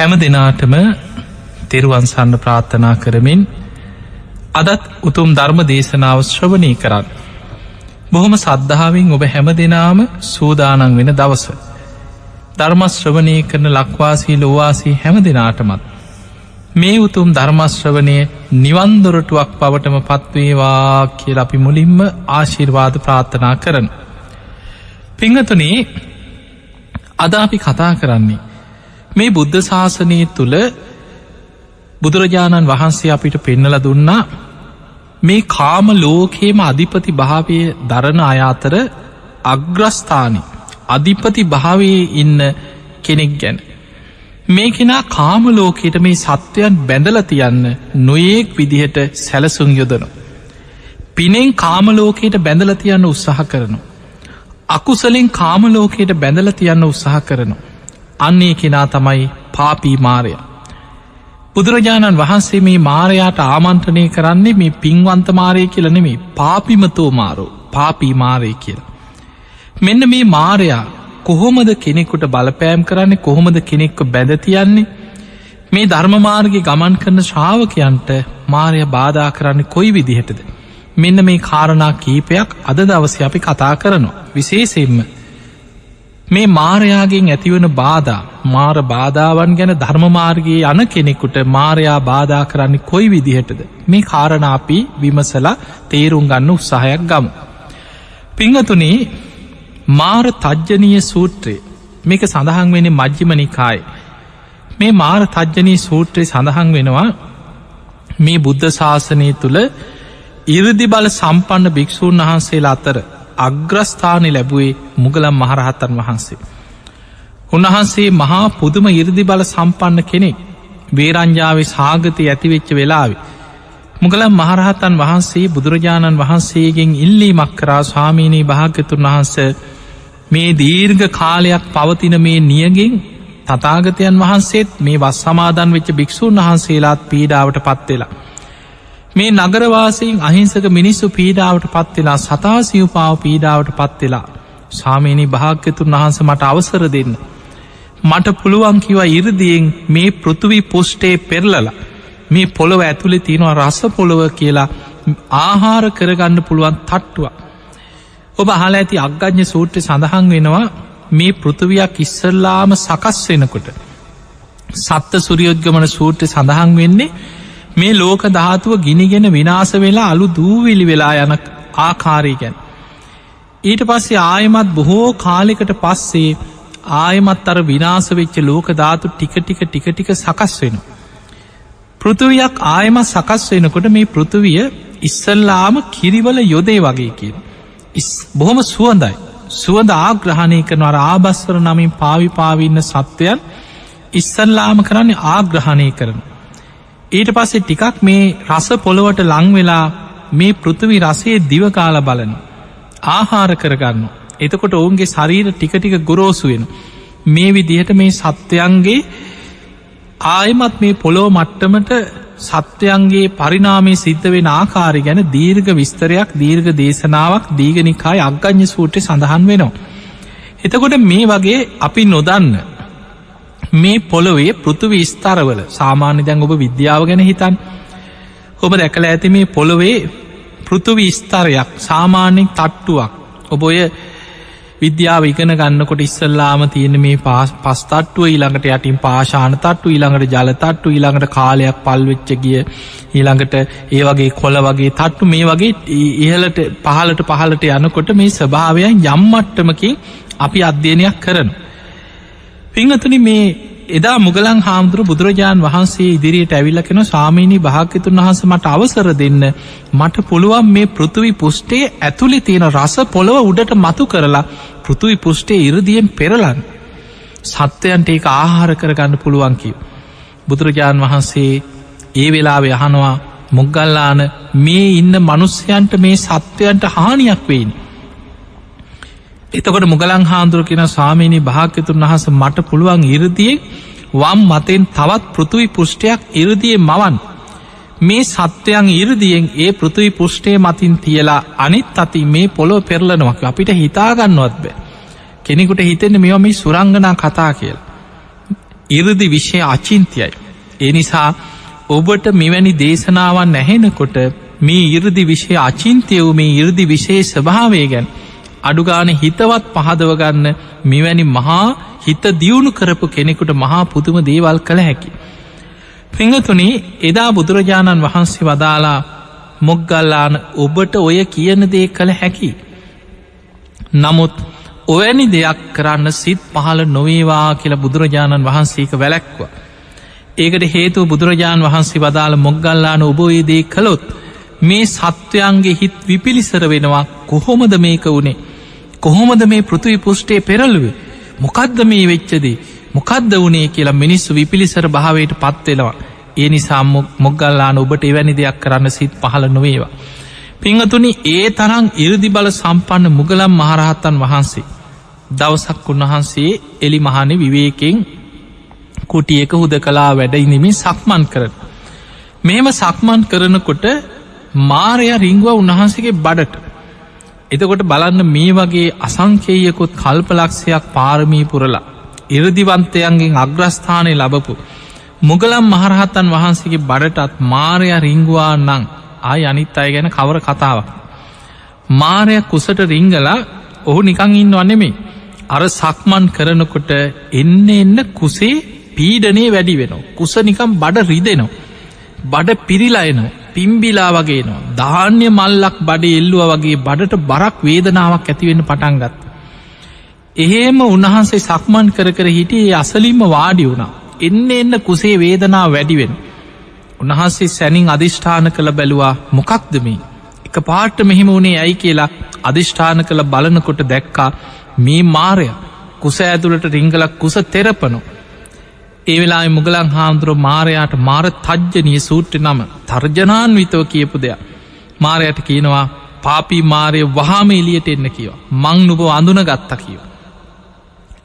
හැම දෙනාටම තෙරුවන්සන්න ප්‍රාර්ථනා කරමින් අදත් උතුම් ධර්ම දේශනාව ශ්‍රවණී කරන්න. බොහොම සද්ධාවෙන් ඔබ හැම දෙනාම සූදානන් වෙන දවස. ධර්මශ්‍රවනය කරන ලක්වාසී ලොවාසී හැම දෙනාටමත්. මේ උතුම් ධර්මශ්‍රවනය නිවන්දොරටුවක් පවටම පත්වේවා කියල අපි මුලින්ම ආශිර්වාද ප්‍රාර්ථනා කරන. පිංහතුනේ අද අපි කතා කරන්නේ. මේ බුද්ධ ශාසනය තුළ බුදුරජාණන් වහන්සේ අපිට පෙන්නල දුන්නා මේ කාම ලෝකේම අධිපති භාවය දරණ අයාතර අග්‍රස්ථානි අධිපති භාවයේ ඉන්න කෙනෙක් ගැන. මේ කෙනා කාම ලෝකයට මේ සත්වයන් බැඳල තියන්න නොයෙක් විදිහට සැලසුන් යොදනු. පිනෙන් කාමලෝකයට බැඳල තියන්න උත්සාහ කරනු. අකුසලින් කාමලෝකයට බැඳල තියන්න උත්සාහ කරනු. අන්නේ කෙනා තමයි පාපී මාරය. බුදුරජාණන් වහන්සේ මේ මාරයාට ආමන්ත්‍රණය කරන්නේ මේ පින්වන්ත මාරය කියලනෙමේ පාපිමතෝ මාරෝ පාපී මාරය කියලා. මෙන්න මේ මාරයා කොහොමද කෙනෙකුට බලපෑම් කරන්නේ කොහොමද කෙනෙක්ක බැඳතියන්නේ මේ ධර්මමාර්ග ගමන් කරන ශ්‍රාවකයන්ට මාරය බාධා කරන්න කොයි විදිහටද. මෙන්න මේ කාරණා කීපයක් අද දවස අපි කතා කරනවා. විශේසෙන්ම මේ මාරයාගෙන් ඇතිවන බාධා මාර බාධාවන් ගැන ධර්මමාර්ගයේ යන කෙනෙකුට මාරයා බාධා කරන්නේ කොයි විදිහටද මේ කාරණාපි විමසලා තේරුම් ගන්න උත්සාහයක් ගමු. පිංහතුනේ මාර තජ්ජනීය සූත්‍රය මේක සඳහන් වෙන මජ්්‍යම නිකායි. මේ මාර තජ්ජනී සූත්‍රය සඳහන් වෙනවා මේ බුද්ධ ශාසනය තුළ ඉරදි බල සම්පන්න භික්‍ෂූන් වහන්සේලා අතර අග්‍රස්ථානය ලැබුවේ මුගලම් මහරහත්තන් වහන්සේ. උන්වහන්සේ මහා පුදුම ඉරදි බල සම්පන්න කෙනෙක් වේරංජාවේ සාගතය ඇතිවෙච්ච වෙලාවි. මුගලම් මහරහතන් වහන්සේ බුදුරජාණන් වහන්සේගෙන් ඉල්ලීමක් කරා ස්වාමීනී භාග්‍යතුන් වහන්ස මේ දීර්ඝ කාලයක් පවතින මේ නියගෙන් තතාගතයන් වහන්සේත් මේ වස් සමාදන් වෙච්ච භික්‍ෂූන් වහන්සේලාත් පීඩාවට පත්වෙලා. මේ නගරවාසයෙන් අහිංසක මිනිස්සු පීඩාවට පත්වෙලා සතා සිව්පාව පීඩාවට පත්වෙලා සාමීනි භාග්‍යතුන් වහන්ස මට අවසර දෙන්න. මට පුළුවන්කිව ඉරදියෙන් මේ පෘතුවී පුෂ්ටේ පෙරලලා මේ පොළොව ඇතුළෙ තියෙනවා රස පොළොව කියලා ආහාර කරගන්න පුළුවන් තට්ටුවක්. ඔබ හල ඇති අග්ගඥ සූට්‍ර සඳහන් වෙනවා මේ පෘතුවයක් ඉස්සල්ලාම සකස් වෙනකොට. සත්ත සුරියෝද්ගමන සූට්‍ර සඳහන් වෙන්නේ මේ ලෝක ධාතුව ගිනිගෙන විනාස වෙලා අලු දූවිලි වෙලා යන ආකාරී ගැන. ඊට පස්සේ ආයමත් බොහෝ කාලෙකට පස්සේ ආයමත් අර විනාස වෙච්ච ලෝක ධාතු ටික ටික ටික ටික සකස් වෙන. පෘතුවයක් ආයමත් සකස් වෙනකොට මේ පෘතුවිය ඉස්සල්ලාම කිරිවල යොදේ වගේ කියන. බොහොම සුවඳයි. සුවඳ ආග්‍රහණය කරනවර ආබස්වර නමින් පාවිපාවින්න සත්වයන් ඉස්සල්ලාම කරන්නේ ආග්‍රහණය කරන. ඊට පස්සේ ටිකක් මේ රස පොළොවට ලංවෙලා මේ පෘථවි රසේ දිවකාල බලන ආහාර කරගන්න. එතකොට ඔවුන්ගේ ශරීර ටිකටික ගොරෝසුවෙන. මේ විදිහට මේ සත්‍යයන්ගේ ආයමත් මේ පොළොව මට්ටමට සත්‍යයන්ගේ පරිනාමේ සිද්ධ වෙන ආකාරි ගැන දීර්ඝ විස්තරයක් දීර්ඝ දේශනාවක් දීගනිකායි අග්ගඥ සූට්‍ර සඳහන් වෙනවා. එතකොට මේ වගේ අපි නොදන්න මේ පොළොවේ පෘතුව ස්ථරවල සාමාන්‍ය දැන් ඔබ විද්‍යාව ගැන හිතන් ඔබ දැකළ ඇති මේ පොළොවේ පෘතුවි ස්ථරයක් සාමාන්‍යෙන් තට්ටුවක්. ඔබ ඔය විද්‍යාව ඉගෙන ගන්නකොට ඉස්සල්ලාම තියෙන මේ පාස් පස්තට්ටුව ඊළඟට යටින් පාශාන තට්ටු ඊළඟට ජලතට්ටු ඊළඟට කාලයක් පල්වෙච්ච ගිය ඊළඟට ඒ වගේ කොල වගේ තට්ටු මේ වගේ ඉහලට පහලට පහලට යනකොට මේ ස්භාවයන් යම්මට්ටමකින් අපි අධ්‍යයනයක් කරන. පිංහතුනි මේ එදා මුගලන් හාමුදුරු බුදුරජාණන් වහන්සේ ඉදිරියට ඇවිල්ල කෙන සාමීනී භාක්‍යතුන් වහස මට අවසර දෙන්න මට පුළුවන් මේ පෘතුවි පුෂ්ටේ ඇතුළි තියෙන රස පොළොව උඩට මතු කරලා පෘතුවි පුෂ්ටේ ඉරදියෙන් පෙරලන් සත්‍යයන්ට ඒක ආහාර කරගන්න පුළුවන්කිව. බුදුරජාණන් වහන්සේ ඒ වෙලාව යහනවා මොග්ගල්ලාන මේ ඉන්න මනුස්්‍යයන්ට මේ සත්වයන්ට හානියක් වෙයිනි. එතකොට මුගලං හාන්දුර කියෙන ස්වාමීණී භාක්‍යතුන් වහස මට පුළුවන් ඉරදියෙන් වම් මතෙන් තවත් පෘතුවි පුෂ්ටයක් ඉරදිය මවන්. මේ සත්වයන් ඉරදියෙන් ඒ පෘතුවි පුෂ්ටේ මතින් තියලා අනිත් අති මේ පොළො පෙරලනවක් අපිට හිතාගන්නවත් බෑ. කෙනෙකුට හිතෙන්න මෙම මේ සුරංගනා කතා කියලා. ඉරදි විශ්ෂය අචින්තියයි. ඒ නිසා ඔබට මෙවැනි දේශනාවන් නැහෙනකොට මේ ඉරදි විෂය අචින්තය වූ මේ ඉරදි විශේ ස්භාවය ගැන් අඩුගාන හිතවත් පහදවගන්න මෙවැනි මහා හිත දියුණු කරපු කෙනෙකුට මහා පුදුම දේවල් කළ හැකි. පිංහතුනේ එදා බුදුරජාණන් වහන්සේ වදාලා මොග්ගල්ලාන ඔබට ඔය කියන දේ කළ හැකි. නමුත් ඔවැනි දෙයක් කරන්න සිත් පහළ නොවේවා කියලා බුදුරජාණන් වහන්සේක වැලැක්ව. ඒකට හේතුව බුදුරජාණන් වහන්සේ වදාළ මොග්ගල්ලාන ඔබෝයේදේ කළොත් මේ සත්වයන්ගේ හිත් විපිලිසර වෙනවා කොහොමද මේක වුණේ කොහොමද මේ පෘතුවි පුෂ්ටේ පෙරල්ුවේ මොකක්ද මේ වෙච්චදී මොකක්ද වනේ කියලා මිනිස්සු විපිලිසර භාවයට පත්වෙනවා ඒ නිසා මොග්ගල්ලාන ඔබට එවැනි දෙයක් කරන්න සිත් පහල නොවේවා. පිංහතුනි ඒ තරං ඉරදි බල සම්පන්න මුගලම් මහරහත්තන් වහන්සේ. දවසක් උන්වහන්සේ එලි මහන විවේකෙන් කුටියක හුද කලා වැඩයිනිමින් සක්මන් කරන. මෙම සක්මන් කරනකොට මාරය රිංගුව උන්වහන්සේගේ බඩට. එතකොට බලන්න මේ වගේ අසංකේයකොත් කල්පලක්ෂයක් පාරමී පුරලා. ඉරදිවන්තයන්ගෙන් අග්‍රස්ථානය ලබපු. මුගලම් මහරහත්තන් වහන්සේගේ බඩටත් මාරය රිංගවා නං ආය අනිත් අය ගැන කවර කතාවක්. මාරය කුසට රිංගලා ඔහු නිකං ඉන්න වන්නෙමේ. අර සක්මන් කරනකොට එන්න එන්න කුසේ පීඩනේ වැඩි වෙනවා. කුස නිකම් බඩ රිදෙනවා. බඩ පිරිලායනවා. පිම්බිලා වගේනවා. ධාන්‍ය මල්ලක් බඩ එල්ලුව වගේ බඩට බරක් වේදනාවක් ඇතිවෙන්න පටන්ගත්. එහෙම උන්වහන්සේ සක්මන් කර කර හිටියේ අසලින්ම වාඩි වුණා. එන්න එන්න කුසේ වේදනා වැඩිවෙන්. උන්වහන්සේ සැනින් අධිෂ්ඨාන කළ බැලුවා මොකක්දමී. එක පාට්ට මෙහෙම වුණේ ඇයි කියලා අධිෂ්ඨාන කළ බලනකොට දැක්කා මේ මාරය කුස ඇතුළට රිංගලක් කුස තෙරපනු. ඒ වෙලා මුගලන් හාමුදුරුව මාරයාට මාර තජ්ජනය සූට්‍ර නම තර්ජනාන්විතව කියපු දෙයක්. මාරයට කියනවා පාපී මාරය වහාම එලියට එන්න කියව. මං නුබ අඳුන ගත්ත කියව.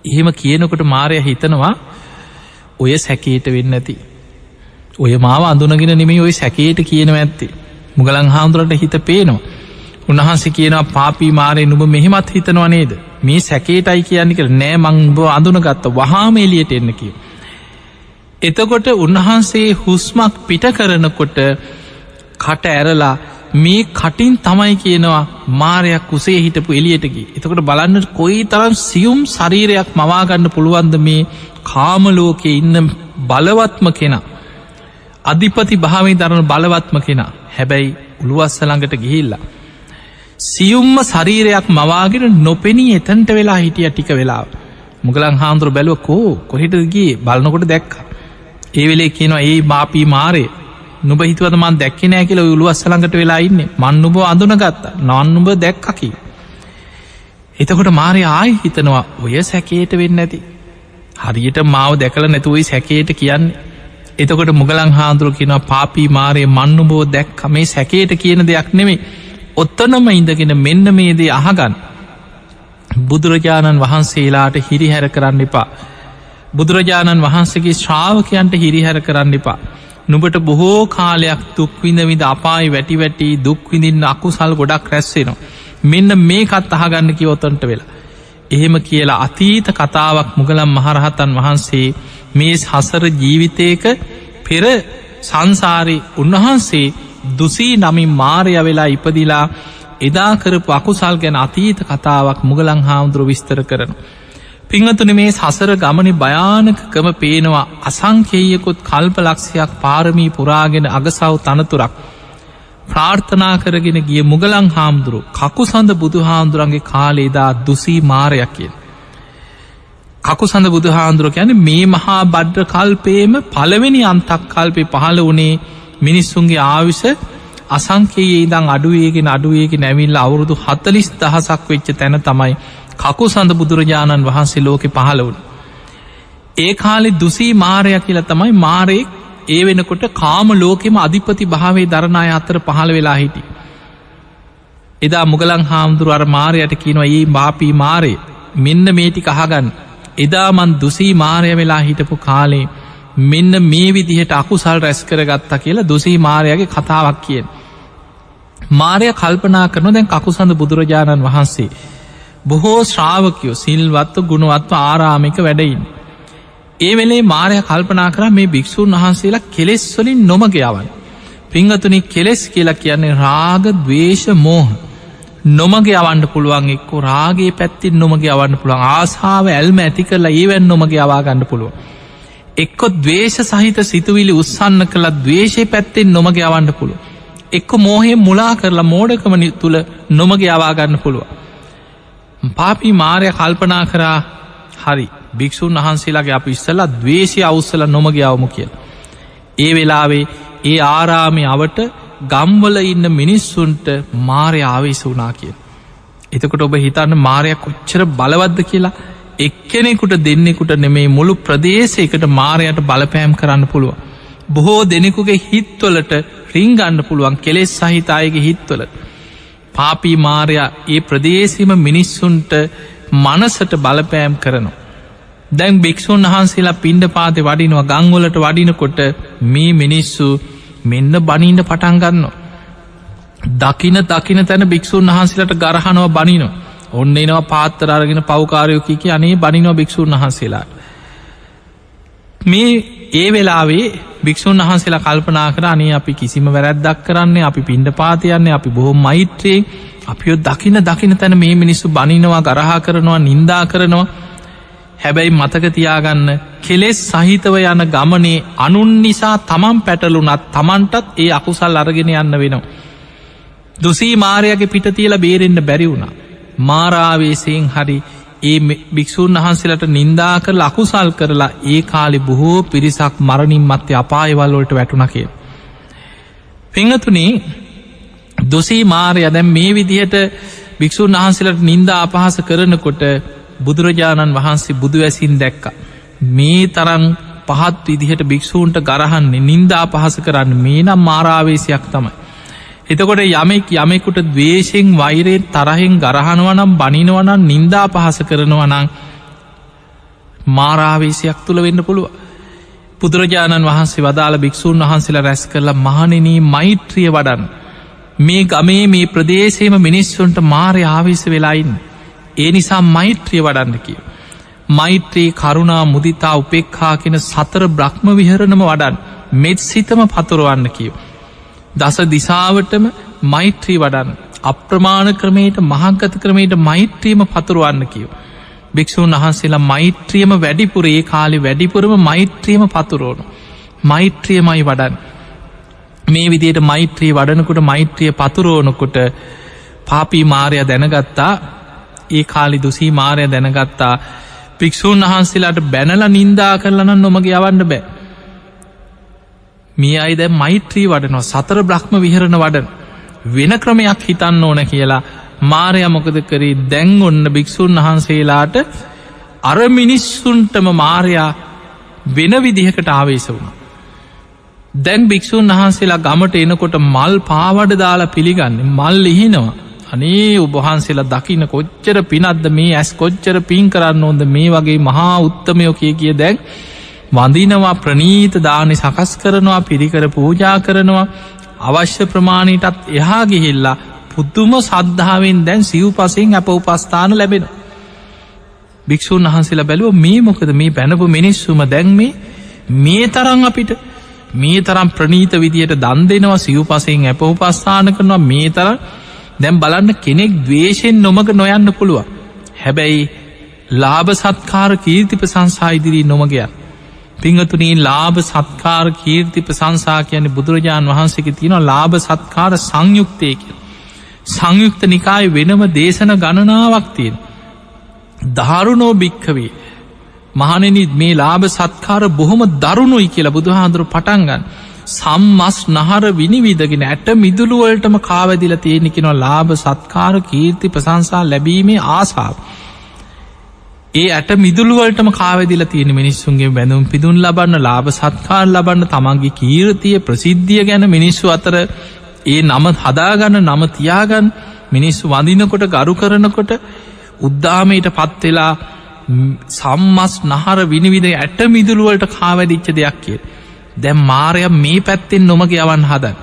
එහෙම කියනකොට මාරය හිතනවා ඔය සැකේට වෙන්න ඇති. ඔය මාව අඳුනගෙන නෙමේ ඔය සැකේට කියනව ඇත්තේ. මුගලං හාමුදුරට හිත පේනවා. උන්වහන්සේ කියනවා පාපී මාරය නුබ මෙහෙමත් හිතනවා නේද මේ සැකේටයි කියන්නක නෑ මංබ අඳුන ගත්ත වහාම එලියට එන්න කිය. එතකොට උන්වහන්සේ හුස්මක් පිට කරනකොට කට ඇරලා මේ කටින් තමයි කියනවා මාරයක් කුසේ හිටපු එලියටකි. එතකොට බලන්න කොයි තරම් සියුම් ශරීරයක් මවාගන්න පුළුවන්ද මේ කාමලෝකෙ ඉන්න බලවත්ම කෙනා. අධිපති භාවේ දරන බලවත්ම කෙනා හැබැයි උළුවස්සළඟට ගිහිල්ලා. සියුම්ම ශරීරයක් මවාගෙන නොපෙනී එතැන්ට වෙලා හිටිය ටික වෙලා. මුගලන් හාන්දුර බැලුව කෝ කොහිටගේ බලනකොට දැක්ක. ඒ වෙලේ කියනවා ඒ මාපී මාරය නුබ හිතුවද මන් දැක්ක නෑ කියල උළුවස්සළඟට වෙලා ඉන්න? මන්නුබ අඳුනගත්ත. නන්නුබ දැක්කකි. එතකොට මාරය ආය හිතනවා ඔය සැකේට වෙන්න ඇති හරියට මාව දැකල නැතුවයි සැකේට කියන්න. එතකොට මුගලං හාදුරු කියෙන පාපී මාරය මන්නු බෝ දැක් මේ සැකේට කියන දෙයක් නෙමේ ඔත්තනම ඉඳගෙන මෙන්න මේදේ අහගන්න. බුදුරජාණන් වහන්සේලාට හිරිහැර කරන්න එපා. බුදුරජාණන් වහන්සේගේ ශ්‍රාවකයන්ට හිරිහැර කරන්න එපා. නුබට බොහෝ කාලයක් දුක්විඳ විද අපායි වැටි වැටි දුක්විඳින්න අකුසල් ගොඩක් රැස්සෙනවා මෙන්න මේකත් අහගන්න කිවොතොන්ට වෙලා. එහෙම කියලා අතීත කතාවක් මුගලම් මහරහතන් වහන්සේ මේ හසර ජීවිතයක පෙර සංසාරය උන්වහන්සේ දුසී නමින් මාරය වෙලා ඉපදිලා එදාකරපු අකුසල් ගැන අතීත කතාවක් මුගලං හාමුදුරුව විස්තර කරන. පිංහතුන මේ සසර ගමනි භයානකකම පේනවා අසංකේයකුත් කල්ප ලක්ෂයක් පාරමී පුරාගෙන අගසව් තනතුරක් ප්‍රාර්ථනා කරගෙන ගිය මුගලං හාමුදුරු කකු සඳ බුදු හාමුදුරන්ගේ කාලේදා දුසී මාරයක් කියෙන්. කකු සඳ බුදු හාමුදුරුව යැන මේ මහා බඩ්්‍ර කල්පේම පළවෙනි අන්තක් කල්පේ පහළ වනේ මිනිස්සුන්ගේ ආවිස අසංකයේ ඉදං අඩුවේගෙන අඩුවේගෙන නැවිල්ල අවුරුදු හතලිස් දහසක් වෙච්ච තැන තමයි කකු සඳ බුදුරජාණන් වහන්සේ ලෝකෙ පහළවුන්. ඒ කාලෙ දුසී මාරය කියල තමයි මාරයෙක් ඒ වෙනකොට කාම ලෝකෙම අධිපති භාවේ දරණය අතර පහළ වෙලා හිටි. එදා මුගලං හාමුදුරු අර මාරයට කියනවා ඒ මාපී මාරය මෙන්න මේටි කහගන්න එදාමන් දුසී මාරය වෙලා හිටපු කාලේ මෙන්න මේ විදිහට අකුසල් රැස් කරගත්තා කියලා දුසී මාරයගේ කතාවක් කියෙන්. මාරය කල්පනා කරන දැන් කකුසඳ බුදුරජාණන් වහන්සේ. බොහෝ ශ්‍රාවකයෝ සිල්වත්ව ගුණවත්ව ආරාමික වැඩයින්. ඒ වෙලේ මාරය කල්පනා කර මේ භික්‍ෂූන් වහන්සේලා කෙලෙස් වලින් නොමගයාවන්. පිංහතුනි කෙලෙස් කියලා කියන්නේ රාග දවේශ මෝහ නොමගේ අවන්ඩ පුළුවන් එක්කෝ රාගේ පැත්තින් නොමගේ අවන්න පුළුවන් ආසාාව ඇල්ම ඇති කරලා ඒවැන් නොමගේ අවාගන්න පුළුව. එක්කො දවේශ සහිත සිතුවිලි උත්සන්න කළ දවේශය පැත්තෙන් නොමගේ අවන්ඩ පුළුව. එක්ක මෝහේ මුලා කරලා මෝඩකමනි තුළ නොමගේ අවාගන්න පුළුව. පාපී මාරය කල්පනා කරා හරි භික්‍ෂූන් වහන්සේලාගේ අප ඉස්සල්ලා දවේශය අවස්සල නොමගේ අවමු කියල. ඒ වෙලාවේ ඒ ආරාමි අවට ගම්වල ඉන්න මිනිස්සුන්ට මාරය ආවේශ වනා කිය. එතකොට ඔබ හිතන්න මාරයක් කොච්චර බලවද්ද කියලා එක්කෙනෙකුට දෙන්නෙකුට නෙමේ මුළු ප්‍රදේශයකට මාරයට බලපෑම් කරන්න පුළුව. බොහෝ දෙනෙකුගේ හිත්වලට රිංගන්න පුළුවන් කෙලෙස් සහිතායගේ හිත්වල. පාපී මාරයා ඒ ප්‍රදේශීම මිනිස්සුන්ට මනසට බලපෑම් කරනවා. දැන් භික්‍ෂූන් වහන්සේලා පින්ඩ පාති වඩිනවා ගංවලට වඩිනකොට මේ මිනිස්සු මෙන්න බනින්ට පටන්ගන්න. දකින දකින තැන භික්‍ෂූන් වහන්සේලට ගරහනව බනිනෝ ඔන්න එනවා පාත්තර අරගෙන පවකාරයෝකික අනේ බනිනෝ භික්‍ෂූන් වහන්සේලාට. මේ ඒ වෙලාවේ භික්‍ෂූන් වහන්සේලා කල්පනා කර අනේ අපි කිසිම වැරැද්දක් කරන්නේ අපි පින්ඩ පාතියන්නේ අපි බොහෝ මෛත්‍රයේ අපියෝ දකින දකින තැන මේ මිනිස්සු බනිනවා ගරහා කරනවා නින්දා කරනවා හැබැයි මතකතියාගන්න කෙලෙස් සහිතව යන ගමනේ අනුන් නිසා තමන් පැටලුනත් තමන්ටත් ඒ අකුසල් අරගෙන යන්න වෙනවා. දුසී මාරයගේ පිට තියල බේරෙන්න්න බැරි වුණා. මාරාවේසයෙන් හරි ඒ භික්‍ෂූන් වහන්සේලට නින්දා කර ලකුසල් කරලා ඒ කාලි බොහෝ පිරිසක් මරණින් මත්තේ අපායවල්ලොට වැටුණ කිය. පංහතුනේ දොසී මාරය දැම් මේ විදිහට භික්‍ෂූන් වහන්සේලට නින්දා අපහස කරනකොට බුදුරජාණන් වහන්සේ බුදු වැසින් දැක්ක. මේ තරන් පහත් විදිහට භික්‍ෂූන්ට ගරහන්නේ නින්දා පහස කරන්න මේ නම් මාරාවේශයක් තමයි. එතකොට යමෙක් යමෙකුට දවේශෙන් වෛරයෙන් තරහෙන් ගරහනුවනම් බනිනවනම් නින්දා පහස කරනවනං මාරාවේශයක් තුළ වෙන්න පුළුව. බුදුරජාණන් වහන්සේ වදාළ භික්‍ෂූන් වහන්සේලා රැස් කරලා මහනිනී මෛත්‍රිය වඩන්. මේ ගමේ මේ ප්‍රදේශයම මිනිස්සුන්ට මාරය ආවේශ වෙලායින්න. ඒ නිසා මෛත්‍රිය වඩන්න කිය. මෛත්‍රී කරුණා මුදිතා උපෙක්හා කෙන සතර බ්‍රහ්ම විහරණම වඩන් මෙත් සිතම පතුරුවන්න කියව. දස දිසාවටම මෛත්‍රී වඩන් අප්‍රමාණ ක්‍රමයට මහංකත ක්‍රමයට මෛත්‍රියම පතුරුවන්න කියව. භික්‍ෂූන් වහන්සේලා මෛත්‍රියම වැඩිපුර ඒ කාලි වැඩිපුරම මෛත්‍රියම පතුරෝනු. මෛත්‍රියමයි වඩන්. මේ විදියට මෛත්‍රී වඩනකුට මෛත්‍රිය පතුරෝනකොට පාපී මාරය දැනගත්තා ඒ කාලි දුසී මාරය දැනගත්තා පික්‍ෂූන් වහන්සේලාට බැනල නින්දා කරලන නොමග යවන්න බෑ. මේ අයිද මෛත්‍රී වඩනවා සතර බ්‍රහ්ම විහරණ වඩන. වෙන ක්‍රමයක් හිතන්න ඕන කියලා මාරය මොකද කරේ? දැන් ඔන්න භික්‍ෂූන් වහන්සේලාට අර මිනිස්සුන්ටම මාරයා වෙන විදිහකට ආවේශ වුණ. දැන් භික්‍ෂූන් වහන්සේලා ගමට එනකොට මල් පාවඩ දාලා පිළිගන්න මල් ලිහිනවා. අනේ උබහන්සේලා දකින්න කොච්චර පිනත්ද මේ ඇස් කොච්චර පින් කරන්න ඕොද මේ වගේ මහා උත්තමයෝ කිය කිය දැන් වඳිනවා ප්‍රනීත දානෙ සකස් කරනවා පිරිකර පූජා කරනවා අවශ්‍ය ප්‍රමාණයටත් එහා ගිහිල්ලා පුද්දුම සද්ධාවෙන් දැන් සිව් පසෙන් අප උපස්ථාන ලැබෙන. භික්‍ෂූන් වහන්සේලා බැලුව මේ මොකද මේ පැනපු මිනිස්සුම දැන්මේ මේ තරං අපිට මේ තරම් ප්‍රනීත විදියට දන් දෙෙනවා සිව් පසෙන් ඇප උපස්ථාන කරනවා මේ තරම් දැම් බලන්න කෙනෙක් දවේශයෙන් නොමග නොයන්න පුළුව. හැබැයි ලාභ සත්කාර කීර්ති ප්‍රසංසා ඉදිරී නොමගයක්. පිංහතුනී ලාභ සත්කාර කීර්ති ප්‍රසංසා කියන බුදුරජාණන් වහන්සේක තියෙන ලාභ සත්කාර සංයුක්තයක. සංයුක්ත නිකාය වෙනම දේශන ගණනාවක් තියෙන. ධාරුණෝ භික්කවේ මහනෙනත් මේ ලාභ සත්කාර බොහොම දරුණුයි කියලා බුදුහාන්දුරු පටන්ගන්න. සම්මස් නහර විනිවිදගෙන ඇට මිදුළුවලටම කාවදිල තියෙනෙකෙනවා ලාභ සත්කාර කීර්ති ප්‍රසංසා ලැබීමේ ආසාාව. ඒ ඇට මිදුළුවලටම කාවදිල තියෙන මිනිස්සුන්ගේ බැඳුම් පිදුන් ලබන්න ලාභ සත්කාර ලබන්න තමන්ගේ කීර්තිය ප්‍රසිද්ධිය ගැන මිනිස්සු අතර ඒ නම හදාගන්න නම තියාගන්න මිනිස්සු වඳිනකොට ගරු කරනකොට උද්දාමයට පත්වෙලා සම්මස් නහර විනිවිද ඇට මිදුළුවලට කාවැදිච්ච දෙයක් කිය. දැම් මාරය මේ පැත්තෙන් නොමග යවන් හදන්.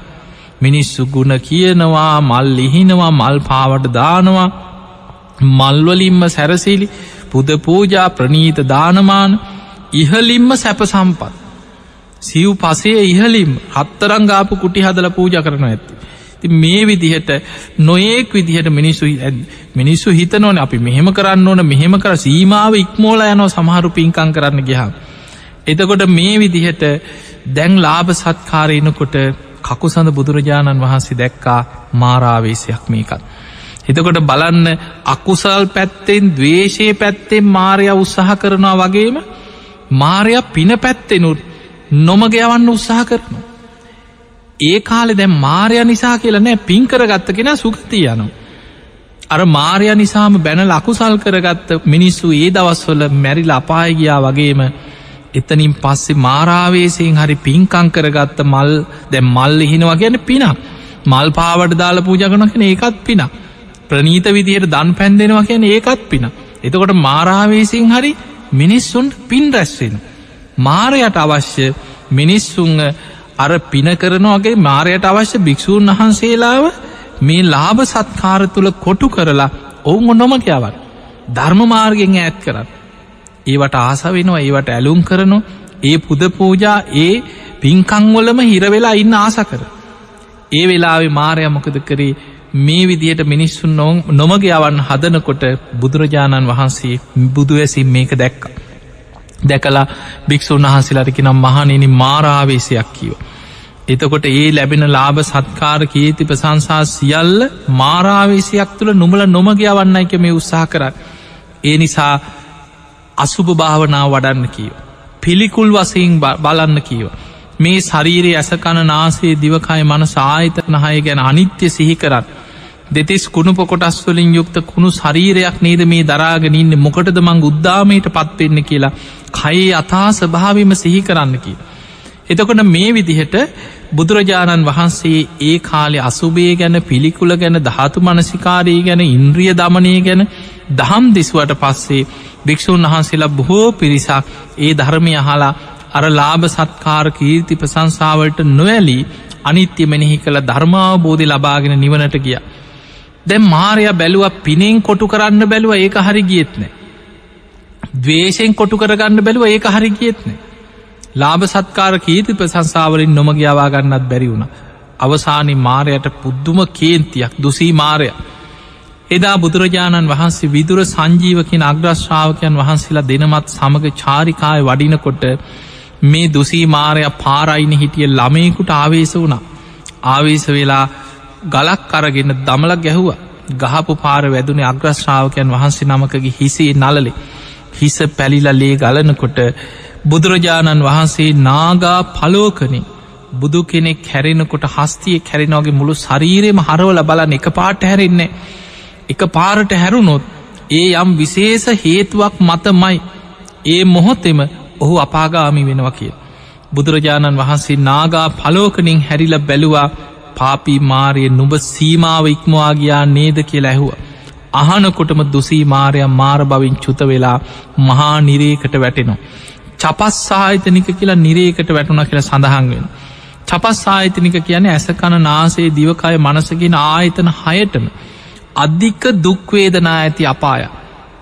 මිනිස්සු ගුණ කියනවා මල් ලිහිනවා මල් පාවට දානවා මල්වලින්ම සැරසිලි පුද පූජා ප්‍රනීත දානමාන ඉහලින්ම සැප සම්පත් සිව් පසේ ඉහලිම් හත්තරංගාපු කුටි හදල පූජ කරන ඇත්ති. ති මේ විදිහට නොයෙක් විදිහට මිනිස්සු මිනිස්සු හිතනවන අපි මෙහෙම කරන්න ඕන මෙහෙම කර සීමාව ඉක්මෝල යනෝ සමහරු පින්කං කරන්න ගිහා. එතකොට මේ විදිහට දැන් ලාභ සත්කාරයනකොට කකුසඳ බුදුරජාණන් වහන්සේ දැක්කා මාරාවේශයක් මේකත්. එතකොට බලන්න අකුසල් පැත්තෙන් දවේශය පැත්තෙන් මාරය උත්සාහ කරනවා වගේම මාරයක් පින පැත්තෙනුත් නොමග යවන්න උත්සාහ කරනවා. ඒ කාලෙ දැම් මාරය නිසා කියලනෑ පින් කරගත්ත කෙන සුගතිය යනු. අර මාරය නිසාම බැන ලකුසල් කරගත්ත මිනිස්සු ඒ දවස්වල මැරිල අපාය ගියා වගේම එතනින් පස්සේ මාරාවේසයෙන් හරි පින්කං කරගත්ත මල් දැ මල් හිනවා ගැන පිනක් මල් පාවට දාල පූජගනකෙන ඒකත් පිනක් ප්‍රනීත විදියට දන් පැන්දෙනවා කියන ඒකත් පින. එතකොට මාරාවේසින් හරි මිනිස්සුන් පින් රැස්වෙන මාරයට අවශ්‍ය මිනිස්සුන් අර පින කරනවාගේ මාරයට අවශ්‍ය භික්‍ෂූන් වහන්සේලාව මේ ලාභ සත්කාර තුළ කොටු කරලා ඔවුන් ඔන්නොමකයාවත් ධර්ම මාර්ගෙන් ඇත් කරන්න ඒවට ආස වෙනවා ඒවට ඇලුම් කරනු ඒ පුද පූජා ඒ පින්කංවලම හිරවෙලා ඉන්න ආස කර. ඒ වෙලාවෙ මාරය මොකද කරේ? මේ විදියට මිනිස්සුන් නො නොමගයාවන් හදනකොට බුදුරජාණන් වහන්සේ බුදුවැසින් මේක දැක්ක. දැකලා භික්‍ෂූන් වහන්සේලාටකි නම් මහනෙන මාරාවේශයක් කියව. එතකොට ඒ ලැබෙන ලාභ සත්කාර කීති ප්‍රසංසා සියල්ල මාරාවේශයක් තුළ නොමල නොමගයවන්න එක මේ උත්සාහ කරන්න. ඒ නිසා අසුභ භාවනාව වඩන්න කියව. පිළිකුල් වසයෙන් බලන්න කියව. මේ ශරීරයේ ඇසකණ නාසේ දිවකය මන සාහිතන හය ගැන අනිත්‍ය සිහි කරන්න. දෙතිස් කුණු පොකොටස්වලින් යුක්ත කුණු ශරීරයක් නේද මේ දරාගෙන ඉන්න මොකටද මං උද්දාමයට පත්වෙන්න කියලා කයේ අතා ස්භාවිම සිහි කරන්න කිය. එතකොට මේ විදිහට බුදුරජාණන් වහන්සේ ඒ කාලෙ අසුබේ ගැන පිළිකුල ගැන ධාතු මනසිකාරී ගැන ඉන්ද්‍රිය දමනය ගැන දහම් දිස්වට පස්සේ භික්‍ෂූන් වහන්සේලා බොහෝ පිරිසක් ඒ ධර්මය හලා අර ලාභ සත්කාර කීර්ති ප්‍රසංසාවලට නොවැලී අනිත්‍ය මෙනෙහි කළ ධර්මාවබෝධි ලබාගෙන නිවනට ගිය. දැම් මාරය බැලුව පිනෙන් කොටු කරන්න බැලුව ඒක හරි ගියත්නෑ. දවේශයෙන් කොටු කරගන්න බැලුව ඒක හරි ගියත්නෑ. ලාභ සත්කාර කීති ප්‍රසංසාවලින් නොමගයාවා ගන්නත් බැරි වුණ. අවසානි මාරයට පුද්දුම කේන්තියක් දුසී මාරය. එදා බුදුරජාණන් වහන්සේ විදුර සංජීවකින් අග්‍රශ්ාවකයන් වහන්සේලා දෙනමත් සමඟ චාරිකාය වඩිනකොට මේ දුසී මාරය පාරයින හිටිය ළමයකුට ආවේශ වුණා. ආවේශ වෙලා ගලක් අරගෙන දමලක් ගැහුව. ගහපු පාර වැදුනේ අග්‍රශ්‍රාවකයන් වහන්සේ නමකගේ හිසේ නලලේ හිස පැලිලලේ ගලනකොට බුදුරජාණන් වහන්සේ නාගා පලෝකනින් බුදු කෙනෙක් හැරෙනකොට හස්තිය කැරෙනවාගේ මුළු ශරීරයම හරවල බලන්න එක පාට හැරෙන්නේ එක පාරට හැරුණොත් ඒ යම් විශේෂ හේතුවක් මතමයි. ඒ මොහොතෙම ඔහු අපාගාමි වෙනවා කිය. බුදුරජාණන් වහන්සේ නාගා පලෝකනින් හැරිල බැලුවා පාපී මාරය නුබ සීමාව ඉක්මවාගයා නේද කියලා ඇහුව. අහනකොටම දුසී මාරයක් මාර බවින් චුත වෙලා මහා නිරේකට වැටෙනවා. චපස් සාහිතනික කියලා නිරේකට වැටුණ කියලා සඳහන්වෙන්. චපස් සාහිතනික කියන ඇසකණ නාසේ දිවකය මනසගෙන ආයතන හයටම. අධික දුක්වේදනා ඇති අපාය.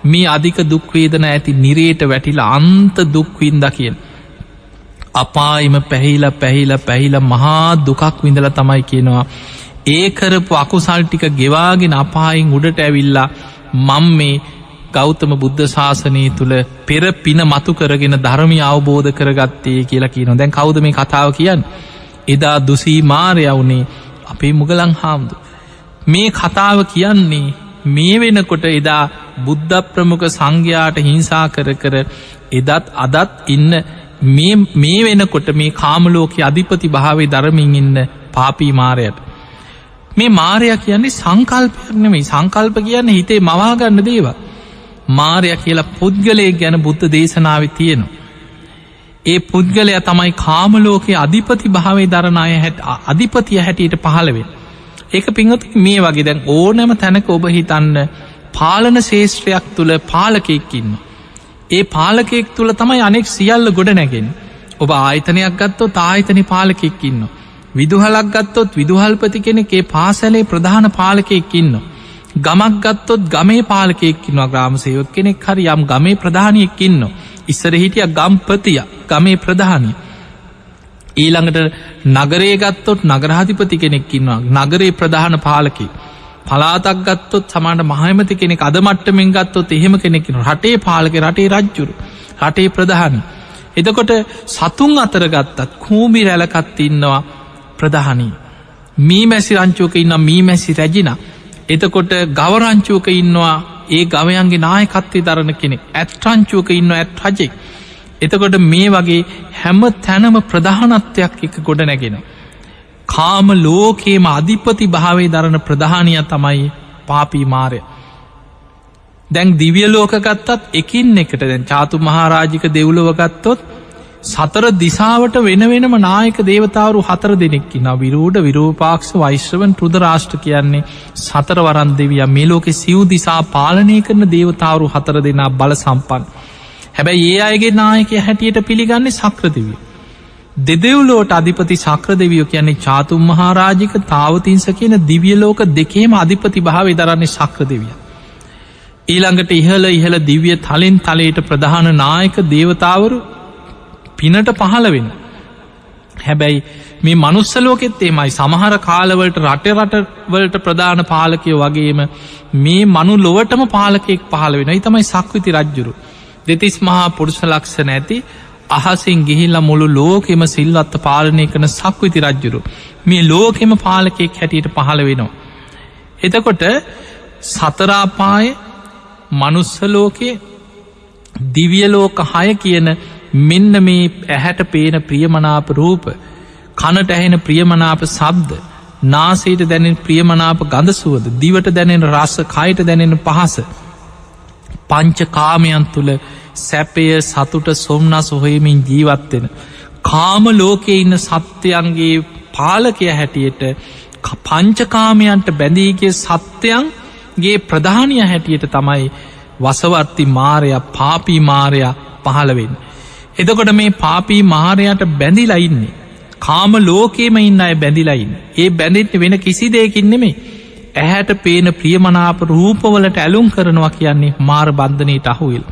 මේ අධික දුක්වේදන ඇති නිරේට වැටිලා අන්ත දුක්වින්ද කියෙන්. අපායිම පැහිල පැහිල පැහිල මහා දුකක් විඳල තමයි කියනවා. ඒ කරපු අකුසල් ටික ගෙවාගෙන අපායින් උඩට ඇවිල්ලා මං මේ ගෞතම බුද්ධ ශාසනය තුළ පෙර පින මතු කරගෙන ධර්මි අවබෝධ කරගත්තේ කියලා කියන දැන් කෞද මේ කතාව කියන්න. එදා දුසී මාරයවුනේ අපේ මුගලං හාමුදු. මේ කතාව කියන්නේ මේ වෙනකොට එදා බුද්ධ ප්‍රමුඛ සංඝයාට හිංසා කර කර එදත් අදත් ඉන්න මේ වෙනකොට මේ කාමලෝක අධිපති භාවේ ධරමින් ඉන්න පාපී මාරයට. මේ මාරය කියන්නේ සංකල්පයනෙමයි සංකල්ප කියන්න හිතේ මවාගන්න දේව. මාරය කියලා පුද්ගලය ගැන බුද්ධ දේශනාව තියෙනවා. ඒ පුද්ගලය තමයි කාමලෝකයේ අධිපති භාවේ දරණය හැට අධිපතිය හැටියට පහළවෙන්. ඒක පිංහතු මේ වගේ දැන් ඕනෑම තැනක ඔබ හිතන්න පාලන ශේෂත්‍රයක් තුළ පාලකෙක්කින්න. ඒ පාලකෙක් තුළ තමයි අනෙක් සියල්ල ගොඩ නැගෙන්. ඔබ ආයතනයක් ගත්තොත් ආයතන පාලකෙක්කින්න. විදුහලක් ගත්තොත් විදුහල්පති කෙනෙකේ පාසැලේ ප්‍රධාන පාලකෙක්කින්න. ගමක් ගත්තොත් ගමේ පාලකෙක්කින්නවා ග්‍රාමසයොත් කෙනෙක් හරි යම් ගමේ ප්‍රධානයක්කින්න. ඉස්සර හිටිය ගම්පතිය ගමේ ප්‍රධානී ඊළඟට නගරේ ගත්තොත් නගරහතිපති කෙනෙක්කින්නවා නගරේ ප්‍රධාන පාලකි පලාතක් ගත්තොත් සමාට මහමති කෙනෙක් අදමට්ටමෙන් ගත්තොත් එහෙම කෙනෙකින රටේ පාලක රටේ රජ්ජුරු රටේ ප්‍රධානී. එතකොට සතුන් අතර ගත්තත් කූමි රැලකත් ඉන්නවා ප්‍රධානී. මී මැසි රංචෝක ඉන්න මී මැසි රැජින එතකොට ගවරංචෝක ඉන්නවා ඒ ගවයන්ගේ නායකත්තේ දරණ කෙනෙක්. ඇත්රංචෝක ඉන්න ඇත් රජෙක්. එතකොට මේ වගේ හැම තැනම ප්‍රධානත්වයක් එක ගොඩ නැගෙන කාම ලෝකේම අධිපති භාවේ දරන ප්‍රධානය තමයි පාපී මාරය. දැන් දිවිය ලෝක ගත්තත් එකින් එකට. දැන් චාතු මහාරාජික දෙව්ලව ගත්තොත් සතර දිසාවට වෙන වෙනම නායක දේවතාවරු හතර දෙනෙක්කි න විරූඩ විරූපාක්ෂ වෛශ්‍රවන් ටෘද රාෂ්ට කියන්නේ සතර වරන් දෙවිය මේ ලෝකෙ සිව් දිසා පාලනය කරන දේවතාවරු හතර දෙනා බල සම්පන් හැබැයි ඒ අයගේ නායකය හැටියට පිළිගන්නේ සක්‍රදවිය දෙදෙව්ලෝට අධිපති සක්‍ර දෙවියෝ කියන්නේ චාතුම් මහාරාජික තාවතින්ස කියන දිවියලෝක දෙකේම අධිපති භාව දරන්නේ සක්‍ර දෙවිය ඊළඟට ඉහල ඉහළ දිවිය තලින් තලයට ප්‍රධාන නායක දේවතාවරු පිනට පහළ වෙන. හැබැයි මේ මනුස්සලෝකෙත් එමයි සමහර කාලවලට රට රටවලට ප්‍රධාන පාලකය වගේම මේ මනු ලොවටම පාලකෙක් පහළ වෙන තමයි සක්විති රජ්ජුරු. දෙතිස් මහා පුරුෂ ලක්ෂ නැති අහසින් ගිහිල්ල මුළු ලෝකෙම සිල්වත්ත පාලනය කන සක්විති රජ්ජුරු. මේ ලෝකෙම පාලකෙක් හැටියට පහළ වෙනවා. එතකොට සතරාපාය මනුස්සලෝකයේ දිවියලෝක හය කියන මෙන්න මේ ඇහැට පේන ප්‍රියමනාප රූප කනට ඇහෙන ප්‍රියමනාප සබ්ද නාසේට දැනෙන ප්‍රියමනාප ගඳසුවද දිවට දැනෙන රස්ස කයට දැනෙන පහස පංච කාමයන් තුළ සැපය සතුට සොම්නස් හොයමින් ජීවත්වෙන කාම ලෝකෙ ඉන්න සත්‍යයන්ගේ පාලකය හැටියට පංචකාමයන්ට බැඳීගේ සත්‍යයන්ගේ ප්‍රධානය හැටියට තමයි වසවර්ති මාරයා පාපී මාරයා පහළවෙන්න. එදකොට මේ පාපී මාරයට බැඳිලා ඉන්නේ. කාම ලෝකේම ඉන්න අය බැඳිලයින්න. ඒ බැඳිට වෙන කිසි දෙයකින් නෙමේ. ඇහැට පේන ප්‍රියමනාප රූපවලට ඇලුම් කරනවා කියන්නේ මාර බන්ධනයට අහුවිල්.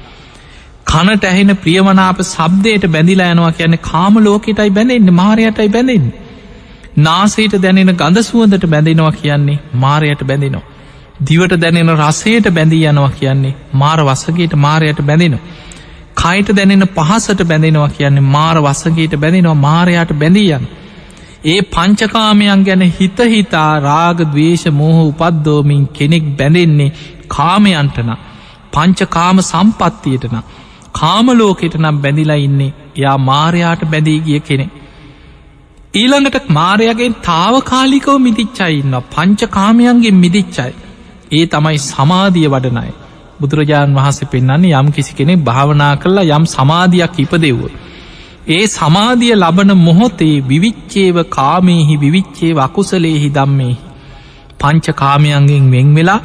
කනට ඇහෙන ප්‍රියමනාප සබ්දයට බැඳිලා යනවා කියන්නේ කාම ලෝකෙටයි බැඳෙන්න්න මාරයටයි බැඳෙන්. නාසේට දැනෙන ගඳ සුවඳට බැඳෙනවා කියන්නේ මාරයට බැඳෙනවා. දිවට දැනෙන රසයට බැඳී යනවා කියන්නේ මාර වසගේට මාරයට බැඳෙනවා. කයිට දැනෙන පහසට බැඳෙනවා කියන්නේ මාර වසගේට බැඳෙනවා මාරයාට බැඳීයන්. ඒ පංචකාමයන් ගැන හිතහිතා රාග දවේශ මෝහ උපද්දෝමින් කෙනෙක් බැඳෙන්නේ කාමයන්ටන පංචකාම සම්පත්තියටන කාමලෝකෙට නම් බැඳිලා ඉන්නේ එයා මාරයාට බැඳී ගිය කෙනෙ. ඊළඟට මාරයගෙන් තාවකාලිකව මිදිච්චයි ඉන්න පංචකාමයන්ගේ මිදිච්චයි. ඒ තමයි සමාධිය වඩනයි. බුදුරජාණන් වහන්සේ පෙන්න්නන්නේ යම් කිසි කෙනෙ භාවනා කරලා යම් සමාධයක් ඉපදෙව්ව. ඒ සමාධිය ලබන මොහොතේ විවිච්චේව කාමයහි විවිච්චේ අකුසලේහි දම්මෙහි. පංච කාමයන්ගෙන් වෙන් වෙලා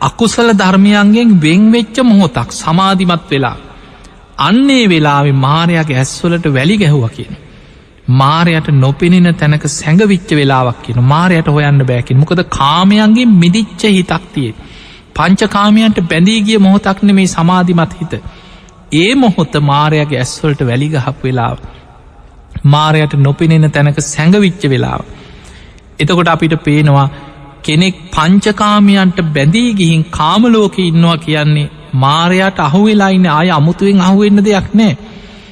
අකුසල ධර්මයන්ගෙන් වෙංවෙච්ච මොහොතක් සමාධිමත් වෙලා. අන්නේ වෙලාවෙ මාරයාගේ ඇස්වලට වැලි ගැහුව කියන. මාරයට නොපෙනෙන තැනක සැඟවිච්ච වෙලාවක් කියන මාරයට හොයන්න බෑකින් මොකද කාමයන්ගේ මිදිච්ච හිතක් තියේ. පංචකාමයන්ට බැඳීගිය මොහොතක්න මේ සමාධිමත් හිත. ඒ මොහොත්ත මාරයාගේ ඇස්වලට වැලිගහක් වෙලාව. මාරයට නොපෙනෙන තැනක සැඟවිච්ච වෙලාව. එතකොට අපිට පේනවා කෙනෙක් පංචකාමයන්ට බැඳී ගිහින් කාමලෝක ඉන්නවා කියන්නේ මාරයට අහුවෙලායින්න අය අමුතුවෙන් අහුවෙන්න දෙයක් නෑ.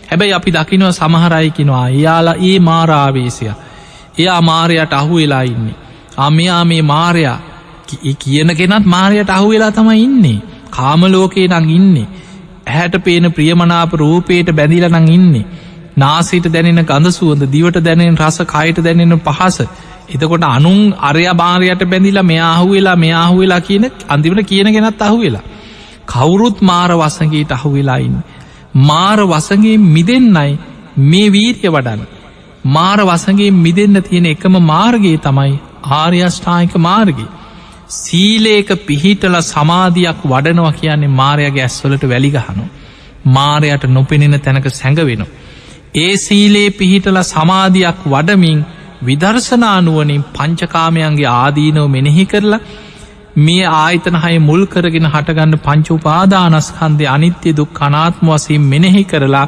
හැබැයි අපි දකිනව සමහරයිකිනවා එයාලා ඒ මාරාවේශය. එයා මාරයට අහු වෙලා ඉන්නේ. අමයා මේ මාරයා කියන කෙනත් මාරයට අහු වෙලා තමයි ඉන්නේ. කාමලෝකේ නං ඉන්නේ. ඇහැට පේන ප්‍රියමනාප රූපයට බැඳිල නං ඉන්නේ. නාසට දැනෙන ගඳ සුවඳ දිවට දැනෙන රස කයට දැනෙන පහස. එතකොට අනුන් අරය බාරයට බැඳිලා මෙ අහුවෙලා මෙ අහුවෙලා කියන අන්තිමට කියන ගෙනත් අහුවෙලා. කවුරුත් මාර වසගේට අහුවෙලායින්න. මාර වසගේ මිදෙන්නයි මේ වීර්ය වඩන්න. මාර වසගේ මිදන්න තියෙන එකම මාර්ගයේ තමයි ආර්යෂ්ඨායික මාර්ගී. සීලේක පිහිටල සමාධයක් වඩනවා කියන්නේ මාරයගේ ඇස්වලට වැලිගහනු. මාරයට නොපෙනෙන තැනක සැඟවෙන. ඒ සීලේ පිහිටල සමාධයක් වඩමින් විදර්ශනානුවනින් පංචකාමයන්ගේ ආදීනව මෙනෙහි කරලා මේ ආයතන හය මුල් කරගෙන හටගන්න පංචුපාදානස්කන්දය අනිත්‍ය දුක් කනාත්ම වසයෙන් මෙනෙහි කරලා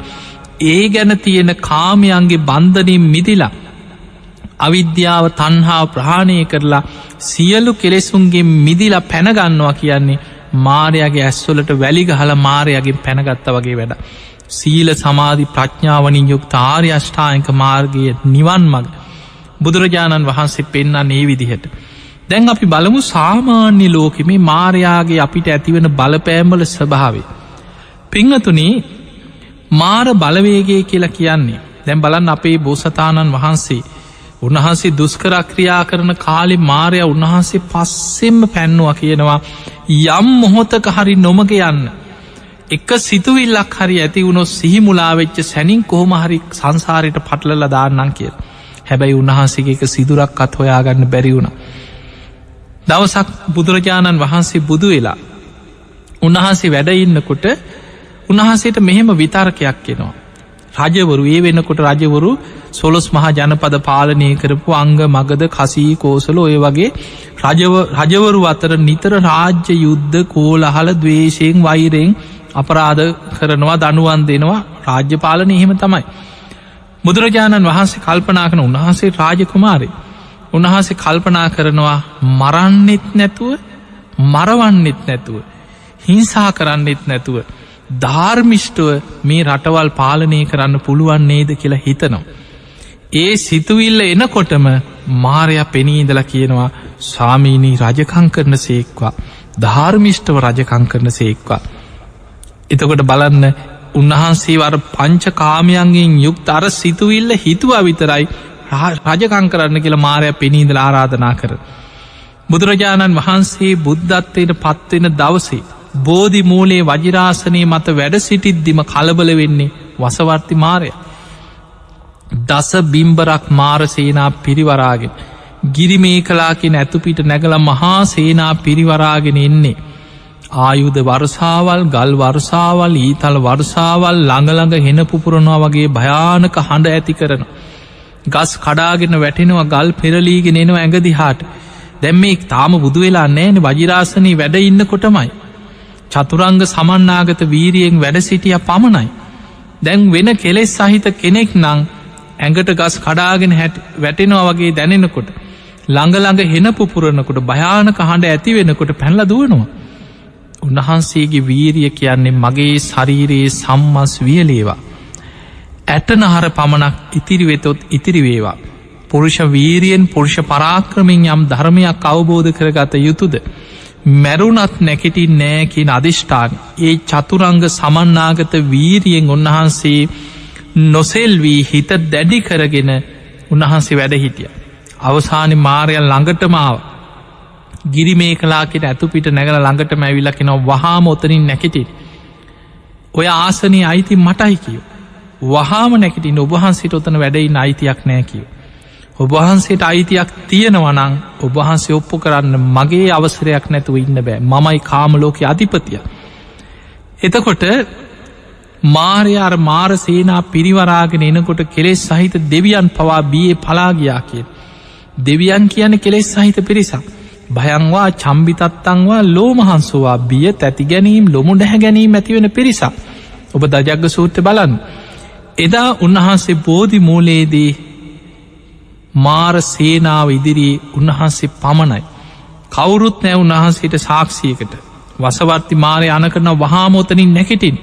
ඒ ගැන තියෙන කාමයන්ගේ බන්ධනින් මිදිලා අවිද්‍යාව තන්හා ප්‍රහාණය කරලා සියලු කෙලෙසුන්ගේ මිදිලා පැනගන්නවා කියන්නේ මාරයාගේ ඇස්වලට වැලිග හල මාරයගෙන් පැනගත්ත වගේ වැඩ. සීල සමාධි ප්‍රඥාවනින් යුක්ත ආර්ය අෂ්ඨායක මාර්ගය නිවන් මග බුදුරජාණන් වහන්සේ පෙන්න්න ඒ විදිහට. දැන් අපි බලමු සාමාන්‍ය ලෝකෙම මාරයාගේ අපිට ඇතිවෙන බලපෑම්වල ස්වභාවේ. පිංහතුනේ මාර බලවේගේ කියලා කියන්නේ දැම් බලන් අපේ බෝසතාණන් වහන්සේ උන්වහන්සේ දුස්කරක්‍රියා කරන කාලෙ මාරය උන්වහන්සේ පස්සෙම පැන්නවා කියනවා යම් මොහොතක හරි නොමග යන්න. එක සිතුවිල්ලක් හරි ඇති වුණො සිහිමුලාවෙච්ච සැනින් කොහොම හරි සංසාරයට පටලල දාන්නන් කිය හැබැයි උන්වහන්සේගේ එක සිදුරක් අත් හොයාගන්න බැරි වුණ. දවසක් බුදුරජාණන් වහන්සේ බුදු වෙලා උන්වහන්සේ වැඩඉන්නකොට උන්වහන්සේට මෙහෙම විතාරකයක් කෙනවා රජවරු ඒ වෙන්නකොට රජවරු සොලොස් මහා ජනපද පාලනය කරපු අංග මගද කසී කෝසල ඔය වගේ රජවරු අතර නිතර රාජ්‍ය යුද්ධ කෝලහල දවේශයෙන් වෛරයෙන් අපරාධ කරනවා දනුවන් දෙනවා රාජ්‍ය පාලන එහෙම තමයි. බුදුරජාණන් වහන්සේ කල්පනා කන උන්වහන්සේ රාජකුමාරය. උන්වහන්සේ කල්පනා කරනවා මරන්නෙත් නැතුව මරවන්නෙත් නැතුව. හිංසා කරන්නෙත් නැතුව. ධර්මිෂ්ටුව මේ රටවල් පාලනය කරන්න පුළුවන් නේද කියලා හිතනවා. ඒ සිතුවිල්ල එනකොටම මාරයා පෙනීදල කියනවා ස්වාමීනී රජකං කරන සේක්වා ධර්මිෂ්ටව රජකං කරන සේක්වා. එතකොට බලන්න උන්වහන්සේ වර පංච කාමයන්ගෙන් යුක්ත අර සිතුවිල්ල හිතුවා විතරයි රජකං කරන්න කියලා මාරය පෙනීදල ආරාධනා කර. බුදුරජාණන් වහන්සේ බුද්ධත්වයට පත්වෙන දවසේ බෝධි මූලේ වජිරාසනය මත වැඩ සිටිද්දිම කලබල වෙන්නේ වසවර්ති මාරය. දස බිම්බරක් මාරසේනා පිරිවරාගෙන ගිරිමේ කලාකෙන ඇතුපිට නැගල මහා සේනා පිරිවරාගෙන එන්නේ. ආයුධ වර්සාවල් ගල් වර්සාවල් ඊතල් වර්සාවල් ළඟළඟ හෙන පුපුරනවා වගේ භයානක හඬ ඇති කරන. ගස් කඩාගෙන වැටෙනවා ගල් පෙරලීගෙන එනවා ඇඟදිහාට දැම් මේ තාම බුදු වෙලා නෑන වජිරාසනී වැඩ ඉන්න කොටමයි. චතුරංග සමන්නාගත වීරියෙන් වැඩ සිටිය පමණයි. දැන් වෙන කෙලෙස් සහිත කෙනෙක් නං ඇඟට ගස් කඩාගෙන හැට වැටෙනවා වගේ දැනෙනකොට. ළඟළඟ හෙන පුපුරණකොට භයානක හඬ ඇති වෙනකොට පැල්ල දුවනවා. උන්වහන්සේගේ වීරිය කියන්නේ මගේ ශරීරයේ සම්මස් වියලේවා. ඇටනහර පමණක් ඉතිරිවෙතොත් ඉතිරිවේවා. පුරුෂ වීරියෙන් පුරුෂ පරාක්‍රමින් යම් ධර්මයක් අවබෝධ කරගත යුතුද. මැරුණත් නැකිටින් නෑකින් අධිෂ්ඨාන ඒ චතුරංග සමන්නාගත වීරියෙන් උන්වහන්සේ නොසෙල් වී හිත දැඩි කරගෙන උන්වහන්සේ වැඩ හිටිය. අවසානි මාරයල් ළඟටමාව ගිරිමේ කලාකට ඇතුපිට නැගල ළඟට මැවිලකෙන වහාම ඔතනින් නැකිටින්. ඔය ආසනය අයිති මටයි කියෝ. වහාම නැකිටින් ඔබහන්සිට ඔතන වැඩයින් අයිතියක් නෑ කියෝ. ඔබහන්සේට අයිතියක් තියෙනවනං ඔබහන්සේ ඔප්පු කරන්න මගේ අවසරයක් නැතුව ඉන්න බෑ මමයි කාමලෝක අධිපතිය. එතකොට මාරය අර මාර සේනා පිරිවරාගෙන එනකොට කෙලෙස් සහිත දෙවියන් පවා බියේ පලාගයා කිය. දෙවියන් කියන කෙලෙස් සහිත පිරිසක්. භයංවා චම්බිතත්තංවා ලෝමහන්සුවා බිය තැති ගැනීම් ලොමු ඩැහැ ගැනීම ඇතිවෙන පිරිසක්. ඔබ දජග්ග සූත්‍ර බලන්න. එදා උන්වහන්සේ බෝධි මූලේදී මාර සේනාව ඉදිරියේ උන්වහන්සේ පමණයි. කවුරුත් නෑ උන්වහන්සේට සාක්ෂියකට වසවර්ති මාරය අන කරන වහාමෝතනින් නැකිටින්.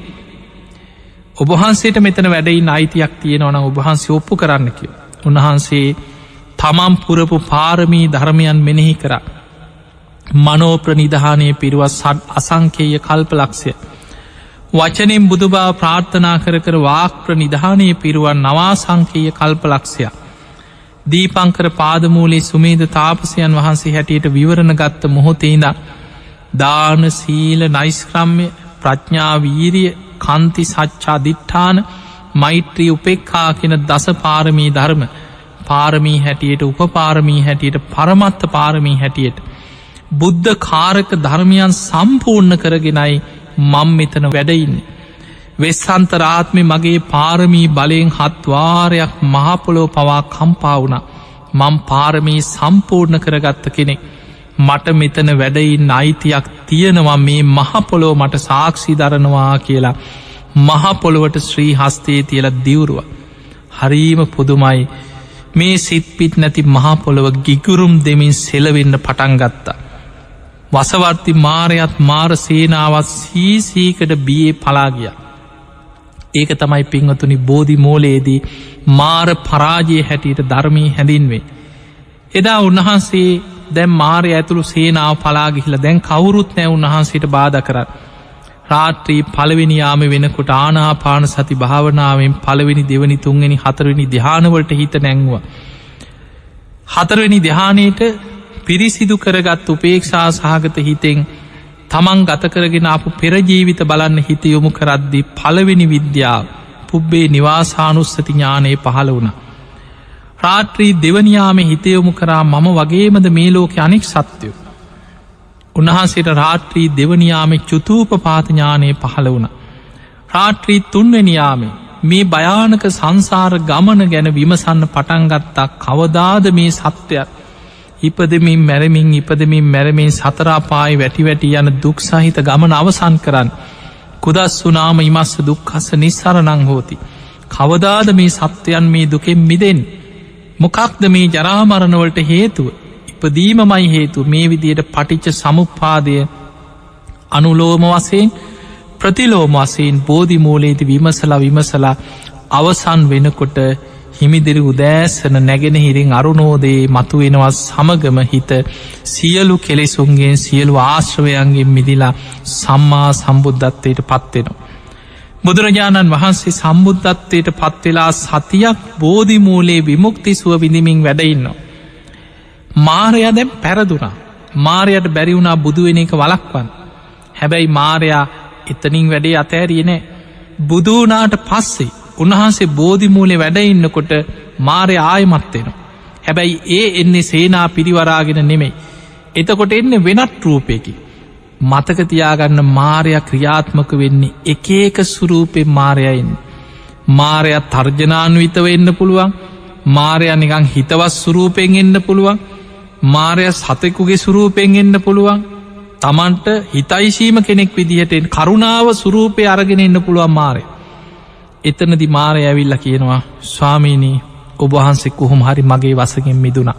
ඔබහන්සේට මෙතන වැඩයින් අයිතියක් තියෙනවන ඔබහන්සේ ඔප්පු කරන්න කිය. උන්වහන්සේ තමම් පුරපු පාරමී ධර්මයන් මෙනෙහි කර. මනෝප්‍රනිධානය පිරුවත් සඩ් අසංකේය කල්ප ලක්ෂය. වචනෙන් බුදුබා ප්‍රාර්ථනා කර කර වාක්‍ර නිධානය පිරුවන් නවාසංකේය කල්ප ලක්ෂයක්. දීපංකර පාදමූලේ සුමේද තාපසයන් වහන්සේ හැටියට විවරණ ගත්ත මොහොතේද දාන සීල නයිස්ක්‍රම්ය ප්‍රඥාවීරිය කන්ති සච්චා දිට්ඨාන මෛත්‍රී උපෙක්කා කෙන දස පාරමී ධර්ම පාරමී හැටියට උපපාරමී හැටියට පරමත්ත පාරමී හැටියට බුද්ධ කාරක ධර්මයන් සම්පූර්ණ කරගෙනයි මං මෙතන වැඩඉන්නේ. වෙස්සන්තරාත්මි මගේ පාරමී බලයෙන් හත්වාරයක් මහපොලෝ පවා කම්පා වුණ මං පාරමී සම්පූර්ණ කරගත්ත කෙනෙක් මට මෙතන වැඩයින් අයිතියක් තියෙනවා මේ මහපොලෝ මට සාක්ෂි දරනවා කියලා මහපොළොවට ශ්‍රී හස්තේ තියල දිවුරුව. හරීම පුදුමයි මේ සිත්පිත් නැති මහපොළොව ගිගුරුම් දෙමින් සෙලවෙන්න පටන්ගත්තා. වසවර්ති මාරයත් මාර සේනාවත් සීසීකට බියේ පලාගිය. ඒක තමයි පිංහතුනි බෝධි මෝලයේදී මාර පරාජය හැටියට ධර්මී හැඳින්වේ. එදා උන්වහන්සේ දැම් මාරය ඇතුළු සේනාව පලාගිහිල දැන් කවුරුත් නෑ උන්වහන්සේට බාධ කරන්න. රාත්‍රී පළවෙනියාම වෙනකොට ආනාපාන සති භාවනාවෙන් පළවෙනි දෙවනි තුන්ගනි හතරවෙනි දිහානවලට හිත නැංව. හතරවෙනි දෙහානයට පිරිසිදු කරගත් උපේක්ෂා සහගත හිතෙන් තමන් ගත කරගෙන අප පෙරජීවිත බලන්න හිත යොමු කරද්දි පළවෙනි විද්‍යාව පුබ්බේ නිවාසානුස්සති ඥානයේ පහළ වුණ. රාත්‍රී දෙවනියාම හිතයොමු කරා මම වගේමද මේ ලෝක අනෙක් සත්‍යයෝ. උන්වහන්සේට රාත්‍රී දෙවනියාම චුතූප පාතඥානය පහළ වුණ. රාත්‍රී තුන්වනියාමේ මේ භයානක සංසාර ගමන ගැන විමසන්න පටන්ගත්තා කවදාද මේ සත්‍යයක් ඉපදමින් මැරමින් ඉපදමින් මැරමින් සතරාපායි වැටි වැටි යන දුක් සහිත ගමන අවසන් කරන්න. කුදස් වනාම ඉමස්ස දුක්හස නිස්සරනං හෝති. කවදාද මේ සත්‍යයන් මේ දුකෙන් මිදෙන්. මොකක්ද මේ ජරාමරණවලට හේතුව ඉපදීමමයි හේතු මේ විදියට පටිච්ච සමුපාදය අනුලෝම වසයෙන් ප්‍රතිලෝම වසයෙන් බෝධිමූලේති විමසලා විමසලා අවසන් වෙනකොට හිමිදිරි උදෑසන නැගෙන හිරින් අරුණෝදේ මතු වෙනවත් සමගම හිත සියලු කෙලෙසුන්ගේ සියලු ආශ්‍රවයන්ගෙන් මිදිලා සම්මා සම්බුද්ධත්වයට පත්වෙනවා. බුදුරජාණන් වහන්සේ සම්බුද්ධත්වයට පත්වෙලා සතියක් බෝධිමූලේ විමුක්ති සුව විඳමින් වැඩඉන්නවා. මාරය දැම් පැරදුනා මාරයට බැරිවුණා බුදුවෙන එක වලක්වන් හැබැයි මාරයා එතනින් වැඩේ අතෑරියනෑ බුදුනාට පස්සේ උන්වහන්සේ බෝධිමූලේ වැඩඉන්නකොට මාරය ආයමත්වෙනවා. හැබැයි ඒ එන්නේ සේනා පිරිවරාගෙන නෙමෙයි. එතකොට එන්න වෙනත් රූපයකි. මතකතියාගන්න මාරයක් ක්‍රියාත්මක වෙන්නේ එක ඒක සුරූපෙන් මාරයයින්. මාරයක් තර්ජනාන්විතව එන්න පුළුවන් මාරය නිකං හිතවස් සුරූපෙන් එන්න පුළුවන් මාරය සතෙකුගේ සුරූපෙන් එන්න පුළුවන් තමන්ට හිතයිශීම කෙනෙක් විදිහට කරුණාව සුරූපය අරගෙන එන්න පුළුවන් මාරය. එතනදි මාරය ඇවිල්ල කියනවා ස්වාමීනී ඔබහන්සෙක් කොහොම හරි මගේ වසගෙන් මිදුණා.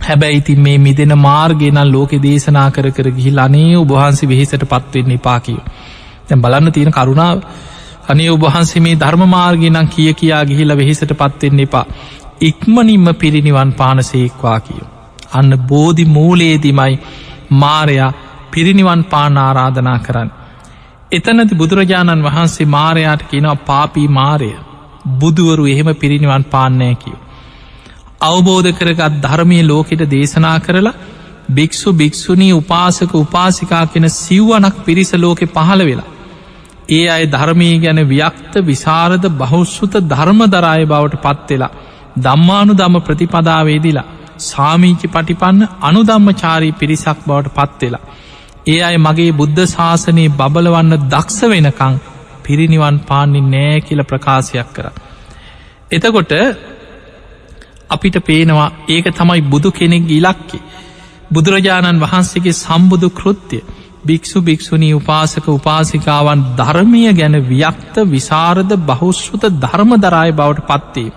හැබැයි ඉතින් මේ මිදෙන මාර්ගෙනල් ලෝකෙ දේශනා කර කර ගිහිල් අනේ උබහන්සේ වෙහිසට පත්වෙන්න එපා කියව. තැන් බලන්න තියෙන කරුණාව අනේ උබහන්සේ මේ ධර්ම මාර්ගෙනං කිය කියා ගිහිල වෙහිසට පත්වෙන්න එපා. ඉක්මනින්ම පිරිනිවන් පානසේක්වා කියව. අන්න බෝධි මූලේදිමයි මාරයා පිරිනිවන් පාන ආරාධනා කරන්න. එතනති බුදුරජාණන් වහන්සේ මාරයාට කියනවා පාපී මාරය බුදුවරු එහෙම පිරිනිවන් පාන්නය කියව. අවබෝධ කරගත් ධර්මය ලෝකෙට දේශනා කරලා භික්‍ෂු භික්‍ෂුණී උපාසක උපාසිකා කෙන සිව්වනක් පිරිස ලෝකෙ පහළ වෙලා. ඒ අය ධර්මී ගැන ව්‍යක්ත විසාරද බහුස්සුත ධර්ම දරාය බවට පත්වෙලා දම්මානු දම්ම ප්‍රතිපදාවේදිලා සාමීචි පටිපන්න අනුදම්මචාරී පිරිසක් බවට පත්වෙලා. ඒ අය මගේ බුද්ධ ශාසනයේ බබලවන්න දක්ෂ වෙනකං පිරිනිවන් පාන්නේ නෑ කියල ප්‍රකාශයක් කර. එතකොට අපිට පේනවා ඒක තමයි බුදු කෙනෙක් ඉලක්කි. බුදුරජාණන් වහන්සේගේ සම්බුදු කෘත්‍යය භික්‍ෂු භික්‍ෂුණී උපාසක උපාසිකාවන් ධර්මය ගැන ව්‍යක්ත විසාරද බහුශ්ෘත ධර්ම දරාය බවට පත්තේ.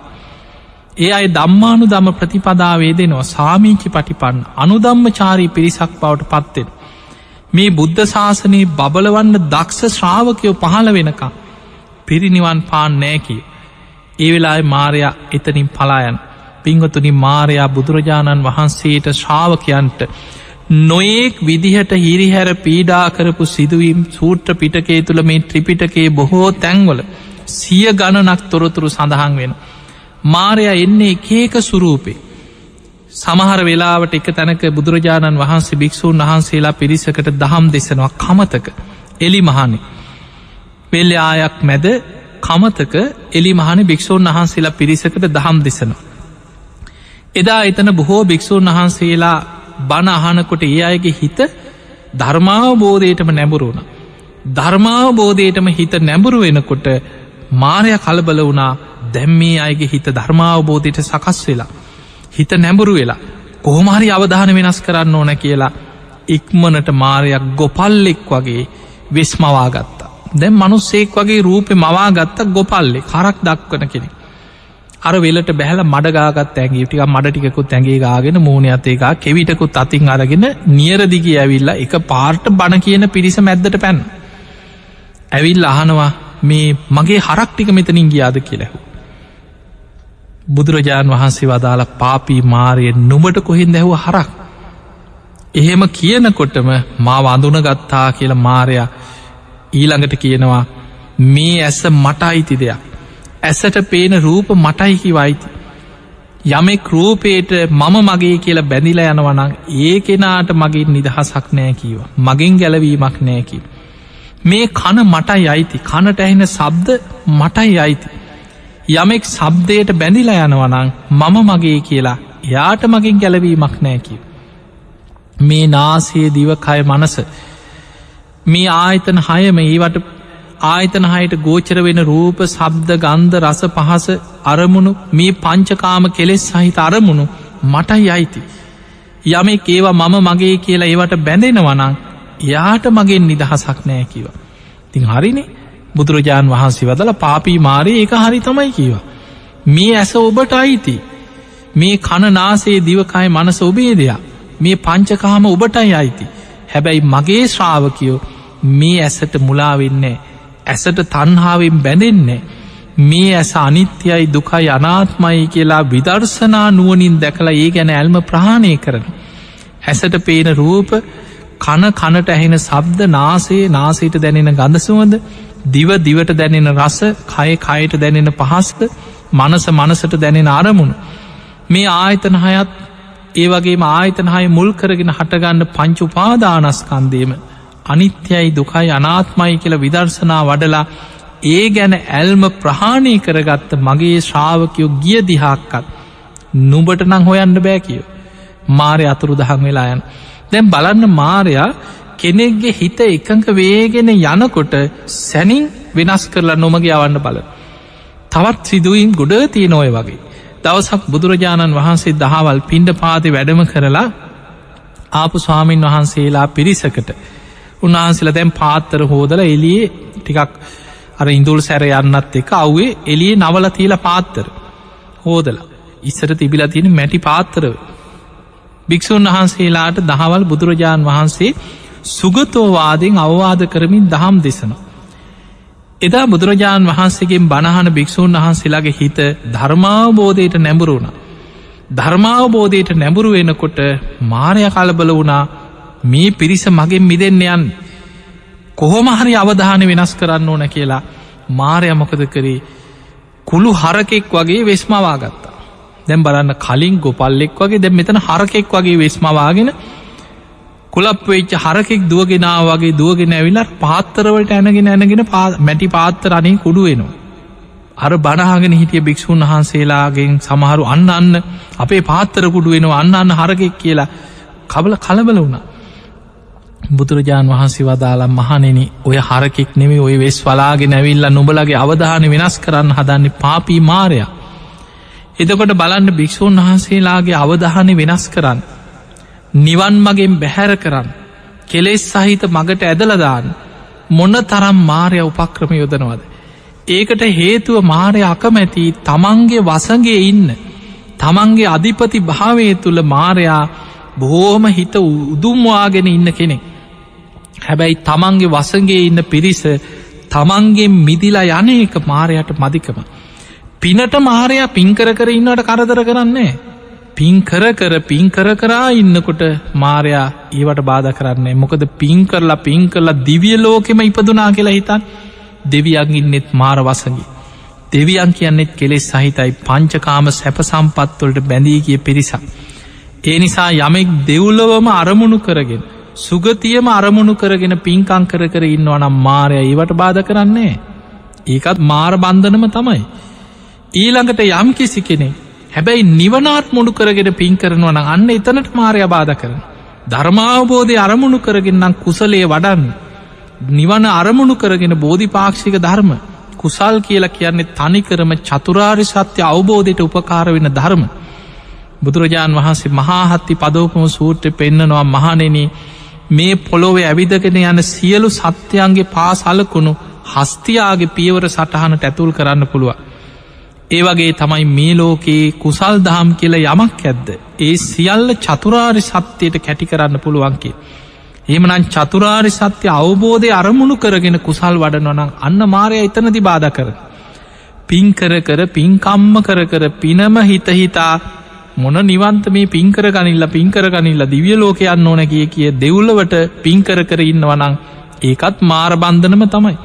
ඒ අයි දම්මානු දම ප්‍රතිපදාවේ දෙනවා සාමීචි පටිපන් අනුදම්ම චාරී පිරිසක් බවට පත්තෙන්. මේ බුද්ධ ශාසනයේ බබලවන්න දක්ෂ ශ්‍රාවකයෝ පහළ වෙනකා පිරිනිවන් පාන් නෑකිය. ඒ වෙලායි මාරයා එතනින් පලායන් පිංහතුනි මාරයා බුදුරජාණන් වහන්සේට ශ්‍රාවකයන්ට නොයෙක් විදිහට හිරිහැර පීඩා කරපු සිදුවීම් සූට්‍ර පිටකේ තුළ මේ ත්‍රිපිටකේ බොහෝ තැන්වල සිය ගණනක් තොරතුරු සඳහන් වෙන. මාරය එන්නේ එකේක සුරූපේ. සමහර වෙලාවට එක තැනක බුදුරජාණන් වහන්සේ භික්‍ෂූන් වහන්සේලා පිරිසකට දහම් දෙසනවා කමතක එලි මහනෙ. වෙල්ල ආයක් මැද කමතක එලි මහන භික්‍ෂූන් වහන්සේලා පිරිසකට දහම් දෙසනවා. එදා එතන බොහෝ භික්‍ෂූන් වහන්සේලා බණ අහනකොට ඒ අයගේ හිත ධර්මාවබෝධයටම නැඹුරුණ. ධර්මාවබෝධයටම හිත නැඹුරු වෙනකොට මාරය කලබල වුණා දැම්මේ අයගේ හිත ධර්මාවබෝධයට සකස් වෙලා. හිත නැඹුරු වෙලා කොහොමහරි අවධාන වෙනස් කරන්න ඕන කියලා ඉක්මනට මාරයක් ගොපල්ලෙක් වගේ වෙස් මවාගත්තා දැම් මනුස්සෙක් වගේ රූපෙ මවාගත්ත ගොපල්ලෙ කරක් දක්වන කෙනෙ අර වෙලට බැහල මඩගාගත් ඇගේ ටික මඩටිකුත් ඇගේ ගාගෙන මූුණ අතේකා කෙවිටකුත් අතින් අරගෙන නියරදිග ඇවිල්ලා එක පාර්ට බණ කියන පිරිස මැද්දට පැන් ඇවිල් අහනවා මේ මගේ හරක්ටික මෙතනින් ගියාද? කියලැහු බුදුරජාණන් වහන්සේ වදාළ පාපී මාරයෙන් නුමට කොහින් දැහුව හරක්? එහෙම කියනකොටම මා වඳුන ගත්තා කියල මාරයා ඊළඟට කියනවා මේ ඇස මට අයිති දෙයක්. ඇසට පේන රූප මටයිකි වයිති යමෙක් රූපේට මම මගේ කියලා බැඳිලා යනවනං ඒ කෙනාට මගින් නිදහසක් නෑ කීව. මගින් ගැලවීමක් නෑකිව මේ කන මටයි අයිති. කනට ඇහෙන සබ්ද මටයි අයිති. යමෙක් සබ්දයට බැඳිලා යනවනං මම මගේ කියලා එයාට මගින් ගැලවීමක් නෑකිව මේ නාසේ දිවකය මනස මේ ආයතන හයම ඒවට ආයතන හයට ගෝචර වෙන රූප සබ්ද ගන්ධ රස පහස අරමුණු මේ පංචකාම කෙලෙස් සහිත අරමුණු මටයි අයිති. යමෙක් ඒවා මම මගේ කියලා ඒවට බැඳෙනවනං එයාට මගෙන් නිදහසක් නෑ කිව තිං හරිනේ. බුදුරජාණන් වහන්සේ වදල පාපී මාරය ඒක හරි තමයි කියවා මේ ඇස ඔබට අයිති. මේ කණ නාසේ දිවකය මනස ඔබේ දෙයක්. මේ පංචකාම ඔබටයි අයිති. හැබැයි මගේ ශ්‍රාවකයෝ මේ ඇසට මුලාවෙන්නේ ඇසට තන්හාාවෙන් බැඳෙන්නේ මේ ඇස අනිත්‍යයි දුකයි අනාත්මයි කියලා විදර්ශනා නුවනින් දැකලා ඒ ගැන ඇල්ම ප්‍රහාණය කරන. ඇසට පේන රූප කන කනට ඇහෙන සබ්ද නාසේ නාසයට දැනෙන ගඳසුවද දිව දිවට දැනෙන රස කය කයට දැනෙන පහස්ක මනස මනසට දැනෙන අරමුණු. මේ ආයතන හයත් ඒ වගේ ආයතනහය මුල් කරගෙන හටගන්න පංචුපාදානස්කන්දේම අනිත්‍යයි දුකයි අනාත්මයි කියල විදර්ශනා වඩලා ඒ ගැන ඇල්ම ප්‍රහාණය කරගත්ත මගේ ශ්‍රාවකයෝ ගිය දිහාක්කත් නුබට නං හොයන්න බෑ කියෝ මාරය අතුරු දහන් වෙලායන් දැම් බලන්න මාරයා කෙනෙක්ගේ හිත එකඟ වේගෙන යනකොට සැනින් වෙනස් කරලා නොමගේ අවන්න බල. තවත් සිදුවීම් ගොඩ තිය නොය වගේ. දවසක් බුදුරජාණන් වහන්සේ දහවල් පින්ඩ පාති වැඩම කරලා ආපු ස්වාමීන් වහන්සේලා පිරිසකට. උන්වහන්සේලා දැම් පාත්තර හෝදල එලියේ ටිකක් අර ඉඳුල් සැර යන්නත් එක අව්වේ එලියේ නවල තිීල පාත්තර හෝදලා. ඉස්සර තිබිලා තියෙන මැටි පාත්තරව භික්‍ෂූන් වහන්සේලාට දහවල් බුදුරජාණන් වහන්සේ සුගතෝවාදෙන් අවවාද කරමින් දහම් දෙසනවා. එදා බුදුරජාණන් වහන්සේගෙන් බණහන භික්‍ෂූන් වහන්සේලාගේ හිත ධර්මාවබෝධයට නැඹුරුණ. ධර්මාවබෝධයට නැඹුරු වෙනකොට මාරය කලබල වුණා මේ පිරිස මගෙන් මිදෙන්න යන් කොහොම හරි අවධාන වෙනස් කරන්න ඕන කියලා මාරය මොකද කරේ කුළු හරකෙක් වගේ වෙස්මවා ගත්තා දැම් බලන්න කලින් ගොපල්ලෙක් වගේ දැ මෙතන හරකෙක් වගේ වෙස්මවාගෙන කුලප් වෙච්ච හරකෙක් දුවගෙනා වගේ දුවගෙන ඇවිල්ල පාත්තරවලට ඇනගෙන ඇනගෙන මැටි පාත්තර අනේ කුඩු වෙනවා. අර බණහගෙන හිටිය භික්‍ෂූන් වහන්සේලාගෙන් සමහරු අන්න අන්න අපේ පාත්තර කුඩු වෙනවා අන්න අන්න හරකෙක් කියලා කබල කලබල වුණා. බුදුරජාණන් වහන්සේ වදාලා මහනෙන ඔය හරකෙක් නෙමේ ඔය වෙස් වලාගෙන ඇවිල්ල නොබලගේ අවධාන වෙනස් කරන්න හදන්නේ පාපී මාරයා. එදකොට බලන්න භික්‍ෂූන් වහන්සේලාගේ අවධානය වෙනස් කරන්න. නිවන් මගෙන් බැහැර කරන්න කෙලෙස් සහිත මගට ඇදලදාන්න මොන්න තරම් මාරය උපක්‍රම යොදනවද ඒකට හේතුව මාරය අකමැති තමන්ගේ වසගේ ඉන්න තමන්ගේ අධිපති භාවය තුළ මාරයා බොහෝම හිත උදුම්වාගෙන ඉන්න කෙනෙක් හැබැයි තමන්ගේ වසගේ ඉන්න පිරිස තමන්ගේ මිදිලා යන එක මාරයට මදිකම. පිනට මාරයා පින්කර කර ඉන්නට කරදර කරන්නේ. පින්කර කර පින්කර කරා ඉන්නකොට මාරයා ඒවට බාධ කරන්නේ මොකද පින් කරලා පින් කරලා දිවිය ලෝකෙම ඉපදුනා කියලා හිතන් දෙවියන් ඉන්නෙත් මාර වසගේ. දෙවියන් කියන්නෙත් කෙලෙස් සහිතයි පංචකාම සැප සම්පත්වලට බැඳී කිය පිරිසක්. ඒ නිසා යමෙක් දෙව්ලොවම අරමුණු කරගෙන සුගතියම අරමුණු කරගෙන පින්කං කර කර ඉන්නවනම් මාරය ඒවට බාධ කරන්නේ ඒකත් මාර බන්ධනම තමයි ඊළඟට යම් කිසි කෙනෙ හැබැයි නිවනාත් මුඩු කරගෙන පින් කරනවන අන්න එතනට මාරය බාධ කරන ධර්මාවබෝධය අරමුණු කරගෙන්න්නම් කුසලේ වඩන් නිවන අරමුණු කරගෙන බෝධිපාක්ෂික ධර්ම කුසල් කියලා කියන්නේ තනිකරම චතුරාරි සත්‍ය අවබෝධයට උපකාර වෙන ධර්ම. බුදුරජාණන් වහන්සේ මහාහත්ති පදෝපම සූට්‍ර පෙන්න්නනවා මහනෙන මේ පොළොවේ ඇවිදගෙන යන සියලු සත්‍යයන්ගේ පාසලකුණු හස්තියාගේ පියවර සටහනට ඇතුල් කරන්න පුළුව. ඒ වගේ තමයි මේ ලෝකයේ කුසල් දහම් කියල යමක් ඇද්ද. ඒ සියල්ල චතුරාරි සත්‍යයට කැටි කරන්න පුළුවන්කේ. එමනන් චතුරාරි සත්‍ය අවබෝධය අරමුණු කරගෙන කුසල් වඩනොනම් අන්න මාරය එතනති බාධ කර. පින්කර කර පින්කම්ම කර කර පිනම හිතහිතා මොන නිවන්ත මේ පින්කර ගනිල්ල පින්කර ගනිල්ල දිවිය ලෝකයන්න ඕන කිය කිය දෙව්ලවට පින්කර කර ඉන්නවනං ඒකත් මාර බන්ධනම තමයි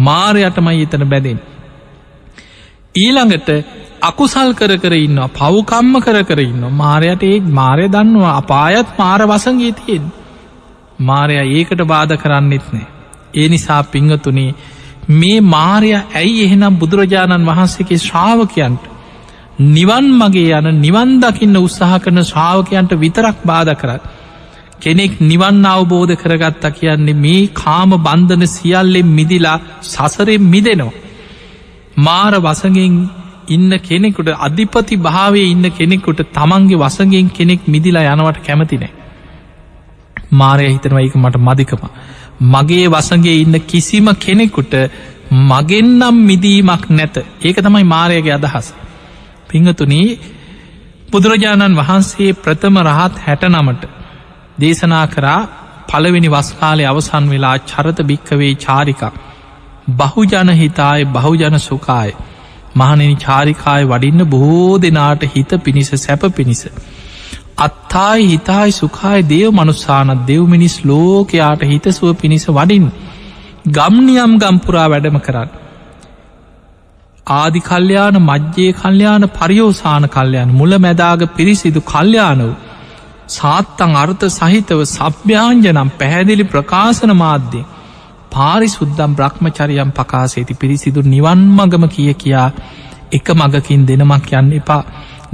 මාරයටමයි එතන බැදෙන්. ඊළඟට අකුසල් කර කර ඉන්න පව්කම්ම කර කර ඉන්න මාරයට ඒ මාරය දන්නවා අපායත් මාර වසගේ තියෙන් මාරය ඒකට බාධ කරන්නෙත් නෑ. ඒ නිසා පිංහතුනේ මේ මාරය ඇයි එහෙනම් බුදුරජාණන් වහන්සේගේ ශ්‍රාවකයන්ට නිවන් මගේ යන නිවන් දකින්න උත්සාහ කරන ශ්‍රාවකයන්ට විතරක් බාධ කරත්. කෙනෙක් නිවන් අවබෝධ කරගත්තා කියන්නේ මේ කාම බන්ධන සියල්ලෙන් මිදිලා සසරෙන් මිදෙනවා. මාර වසගෙන් ඉන්න කෙනෙකුට අධිපති භාවය ඉන්න කෙනෙකුට තමන්ගේ වසගෙන් කෙනෙක් මිදිලා යනවට කැමතිනෑ. මාරය හිතනවා එක මට මදිකම. මගේ වසගේ ඉන්න කිසිම කෙනෙකුට මගෙන්නම් මිදීමක් නැත ඒක තමයි මාරයගේ අදහස. පිංහතුනී බුදුරජාණන් වහන්සේ ප්‍රථම රහත් හැට නමට දේශනා කරා පළවෙනි වස්කාලය අවසන් වෙලා චරත භික්කවේ චාරිකා බහුජන හිතාය බහුජන සුකාය මහනෙනි චාරිකාය වඩින්න බොහෝ දෙනාට හිත පිණිස සැප පිණිස. අත්තායි හිතායි සුකාය දේව මනුස්සානත් දෙව් මිනිස් ලෝකයාට හිතසුව පිණිස වඩින් ගම්නියම් ගම්පුරා වැඩම කරන්න. ආදි කල්්‍යයාන මජ්්‍යයේ කල්්‍යයාන පරියෝසාන කල්්‍යයන් මුල මැදාග පිරිසිදු කල්්‍යයාන වූ සාත්තං අර්ථ සහිතව සභ්‍යාංජනම් පැහැදිලි ප්‍රකාශන මාධ්‍යෙන් පාරි සුද්දම් බ්‍රහ්මචරියම් පකාසේති. පිරිසිදු නිවන් මගම කිය කියා එක මගකින් දෙනමක් යන්න එපා.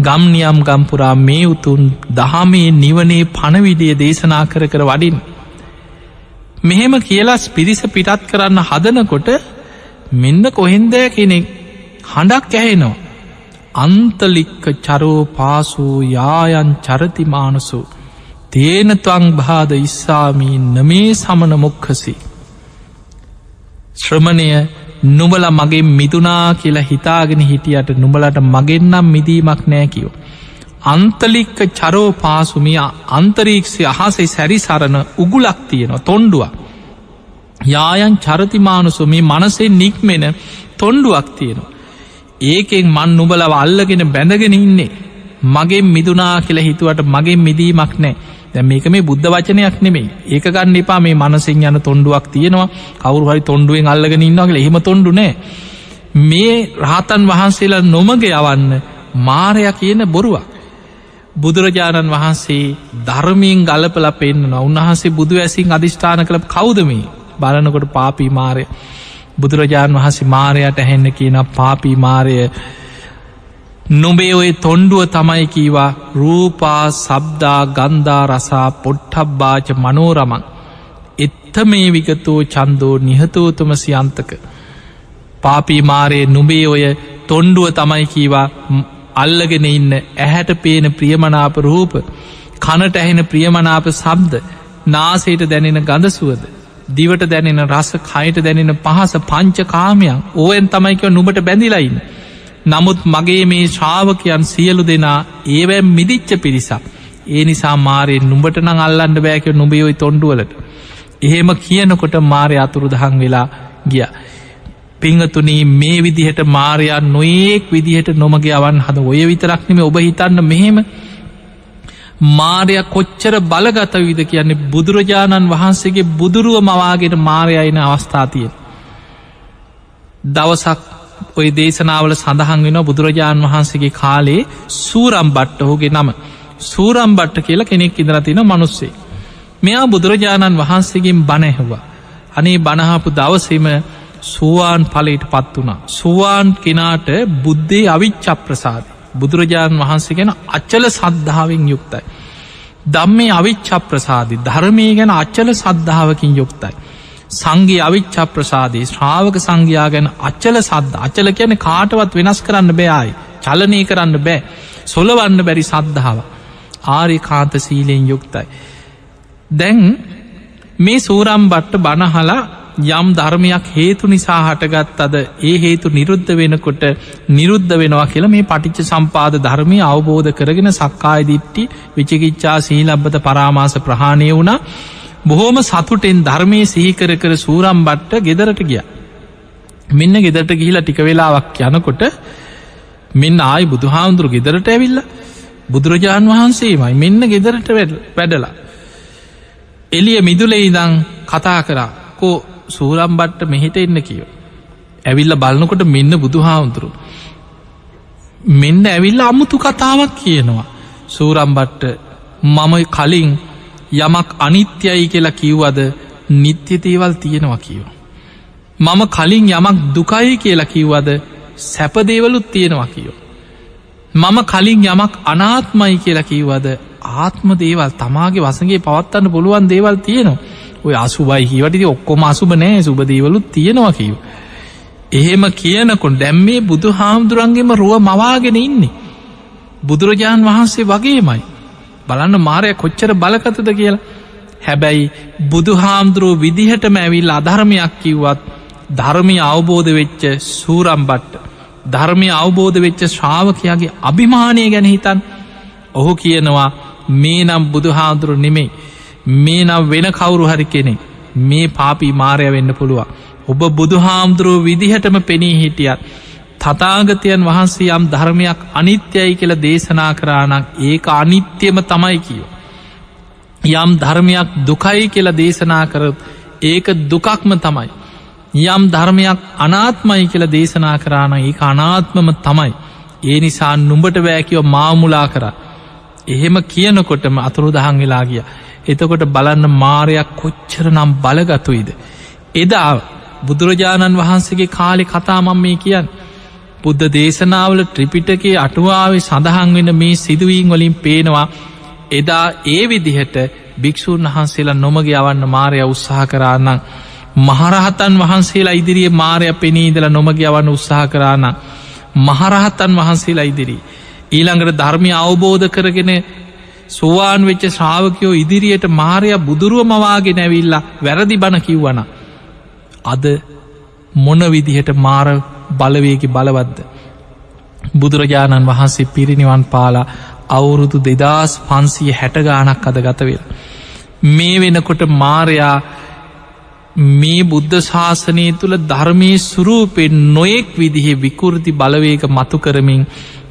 ගම්නියම් ගම්පුරා මේ උතුන් දහමේ නිවනේ පණවිඩිය දේශනා කර කර වඩින්. මෙහෙම කියලාස් පිරිස පිටත් කරන්න හදනකොට මෙන්න කොහෙන්දෑ කෙනෙක් හඬක් ඇහෙනවා? අන්තලික්ක චරෝ පාසූ යායන් චරතිමානසු තේනතුවං භාද ඉස්සාමී නමේ සමන මොක්කසි ශ්‍රමණය නුබල මගේ මිදුනා කියලා හිතාගෙන හිටියට නුබලට මගෙන්නම් මිදීමක් නෑකිවෝ. අන්තලික්ක චරෝ පාසුමිය අන්තරීක්ෂය අහසේ සැරි සරණ උගුලක් තියෙනවා තොන්ඩුවක්. යායන් චරතිමානුසුමි මනසේ නික්මෙන තොන්ඩුවක් තියෙනවා. ඒකෙන් මන් නුබලව අල්ලගෙන බැඳගෙන ඉන්නේ. මගේ මිදුනා කියලා හිතුවට මගේ මිදීමක් නෑ දැ මේක මේ බුද්ධ වචනයක් නෙමේ ඒක ගන්න එපා මේ මනසිෙන් යන තොන්ඩුවක් තියෙනවා. කවරු හරි තොන්ඩුවෙන් අල්ලගෙන ඉන්නවාගේ එහෙම තොන්ඩු නෑ. මේ රහතන් වහන්සේලා නොමග යවන්න මාරය කියන බොරුවක්. බුදුරජාණන් වහන්සේ ධර්මීන් ගලපල පෙන්න්න උන්වහන්සේ බුදු ඇසින් අධිෂ්ඨාන කළ. කෞදමී බලනකොට පාපී මාරය. බුදුරජාණන් වහන්සේ මාරයට ඇහෙන්න කියන පාපී මාරය නොබේ ඔය තොන්ඩුව තමයි කීවා රූපා සබ්දා ගන්ධා රසා පොට්ටබ්බාච මනෝරමන් එත්ත මේ විගතෝ චන්දෝ නිහතෝතුමසි අන්තක පාපී මාරයේ නුබේ ඔය තොන්ඩුව තමයි කීවා අල්ලගෙන ඉන්න ඇහැට පේන ප්‍රියමනාප රූප කනට ඇහෙන ප්‍රියමනාප සබ්ද නාසේට දැනෙන ගඳසුවද දිවට දැනෙන රස කයට දැනෙන පහස පංච කාමයන් ඕයන් තමයිකව නුබට බැඳිලයින්න නමුත් මගේ මේ ශ්‍රාවකයන් සියලු දෙනා ඒවැ මිදිච්ච පිරිසක්. ඒ නිසා මාරයෙන් නුඹට නං අල්ලන්න බෑක නුබයෝයි තොන්ඩුවලට එහෙම කියනකොට මාරය අතුරු දහන් වෙලා ගිය. පිංහතුනී මේ විදිහට මාරයා නොඒක් විදිහට නොමගේ අවන් හද ඔය විතරක්නෙම ඔබ හිතන්න මෙහෙම. මාරය කොච්චර බලගත විද කියන්නේ බුදුරජාණන් වහන්සේගේ බුදුරුව මවාගෙන මාරයයින අවස්ථාතිය දවසක් ඔය දේශනාවල සඳහන් වෙන බුදුරජාණන් වහන්සේගේ කාලේ සූරම් බට්ට හෝගේ නම සූරම් බට්ට කියලා කෙනෙක් ඉදරතින මනුස්සේ. මෙයා බුදුරජාණන් වහන්සේගෙන් බණැහවා. අනේ බණහපු දවසම සුවාන් පලට පත් වුණා. සුවාන් කෙනාට බුද්ධේ අවිච්චප ප්‍රසාද. බුදුරජාණන් වහන්සේ ගැන අච්චල සද්ධාවෙන් යුක්තයි. දම්මේ අවිච්චප ප්‍රසාදි ධර්මය ගැන අච්චල සද්ධාවකින් යුක්තයි. සංගේ අවිච්චා ප්‍රසාදේ. ශ්‍රාවක සංඝයා ගැන අච්චල සද්ධ අචල කියන කාටවත් වෙනස් කරන්න බෑයි චලනය කරන්න බෑ. සොලවන්න බැරි සද්ධාව. ආරි කාන්ත සීලයෙන් යුක්තයි. දැන් මේ සූරම් බට්ට බණහලා යම් ධර්මයක් හේතු නිසා හටගත් අද ඒ හේතු නිරුද්ධ වෙනකොට නිරුද්ධ වෙනවා කියලා මේ පටිච්ච සම්පාද ධර්මය අවබෝධ කරගෙන සක්කාය දිට්ටි විචිකිච්චා සීලබ්බත පරාමාස ප්‍රහාණය වුණ. බොහෝම සතුටෙන් ධර්මය සිහිකර කර සූරම් බට්ට ගෙදරට ගිය. මෙන්න ගෙදරට ගිහිලා ටික වෙලාවක් යනකොට මෙන්න ආයි බුදුහාමුදුරු ගෙදරට ඇවිල්ල බුදුරජාණන් වහන්සේමයි මෙන්න ගෙදරට වැඩලා. එලිය මිදුලේ ඉදං කතා කරා කෝ සූරම්බට්ට මෙහෙට එන්න කියෝ. ඇවිල්ල බලනකොට මෙන්න බුදු හාමුදුරු. මෙන්න ඇවිල්ල අමුතු කතාවක් කියනවා. සූරම්බට්ට මම කලින් යමක් අනිත්‍යයි කියලා කිව්වද නිත්‍යතේවල් තියෙනවා කියව. මම කලින් යමක් දුකයි කියලා කිව්වද සැපදේවලුත් තියෙනවා කියෝ. මම කලින් යමක් අනාත්මයි කියලා කිව්වද ආත්ම දේවල් තමාගේ වසගේ පවත්වන්න පුළුවන් දේවල් තියෙනවා. ඔය අසුබයි හිවටිති ඔක්කොම අසුබ නෑ සුබදීවලුත් තියෙනවා කිව්. එහෙම කියනකොට දැම්මේ බුදු හාමුදුරන්ගේම රුව මවාගෙන ඉන්නේ. බුදුරජාණන් වහන්සේ වගේමයි. බලන්න මාරය කොච්චර බලකතද කියලා. හැබැයි බුදු හාමුදුරුව විදිහටම ඇවිල් අධර්මයක් කිව්වත් ධර්මය අවබෝධ වෙච්ච සූරම්බට්ට ධර්මය අවබෝධ වෙච්ච ශ්‍රාවකයාගේ අභිමානය ගැන හිතන් ඔහු කියනවා මේ නම් බුදු හාමුදුරු නෙමෙයි. මේ නම් වෙන කවුරු හරි කෙනෙ මේ පාපී මාරය වෙන්න පුළුවන්. ඔබ බුදුහාමුදුරුව විදිහටම පෙනී හිටියත් තතාගතයන් වහන්සේ යම් ධර්මයක් අනිත්‍යයි කියල දේශනා කරානක් ඒක අනිත්‍යම තමයි කියෝ. යම් ධර්මයක් දුකයි කියලා දේශනා කරත් ඒක දුකක්ම තමයි. යම් ධර්මයක් අනාත්මයි කියල දේශනා කරාන ඒ අනාත්මම තමයි. ඒ නිසා නුඹට වෑකිව මාමුලා කර. එහෙම කියනකොටම අතුරු දහන් වෙලා ගිය. එතකොට බලන්න මාරයක් කොච්චර නම් බලගතුයිද. එදා බුදුරජාණන් වහන්සේගේ කාලෙ කතා මම් මේ කියන්න. බුද්ධ දේශනාවල ත්‍රිපිටකේ අටුවාවේ සඳහන් වෙන මේ සිදුවීන් වලින් පේනවා එදා ඒ විදිහට භික්‍ෂූන් වහන්සේලා නොමග යවන්න මාරය උත්සාහ කරානම් මහරහතන් වහන්සේලා ඉදිරියේ මාරය පෙනීදල නොමග යවන්න උත්සාහ කරානම් මහරහතන් වහන්සේලා ඉදිරී. ඊළඟට ධර්මය අවබෝධ කරගෙන සෝවාන් වෙච්ච ශ්‍රාවකයෝ ඉදිරියට මාරය බුදුරුව මවාගෙන ඇවිල්ලා වැරදි බණ කිව්වන. අද මොන විදිහට මාර බලවේකි බලවද්ද. බුදුරජාණන් වහන්සේ පිරිනිවන් පාලා අවුරුදු දෙදස් පන්සිය හැටගානක් අද ගතවෙල්. මේ වෙනකොට මාරයා මේ බුද්ධ ශාසනය තුළ ධර්මය සුරූපෙන් නොයෙක් විදිහෙ විකෘති බලවේක මතු කරමින්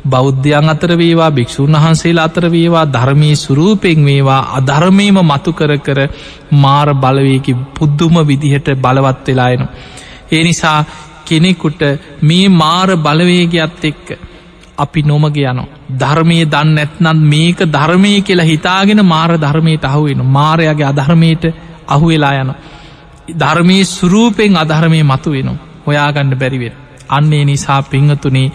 බෞද්ධයන් අතර වේවා භික්‍ෂූන් වහන්සේලා අතර වේවා ධර්මී සුරූපෙන් වේවා අධර්මයම මතු කර කර මාර බලවයකි පුද්දුම විදිහට බලවත් වෙලායනු. ඒ නිසා කෙනෙකුට මේ මාර බලවේගයක්ත් එක්ක අපි නොමග යන ධර්මය දන්න ඇත්නත් මේක ධර්මය කියලා හිතාගෙන මාර ධර්මයට අහුවෙන මාරයාගේ අධර්මයට අහුවෙලා යන. ධර්මී සුරූපෙන් අධර්මය මතු වෙන හොයාගණ්ඩ බැරිවෙන. අන්නේ නිසා පිංහතුනේ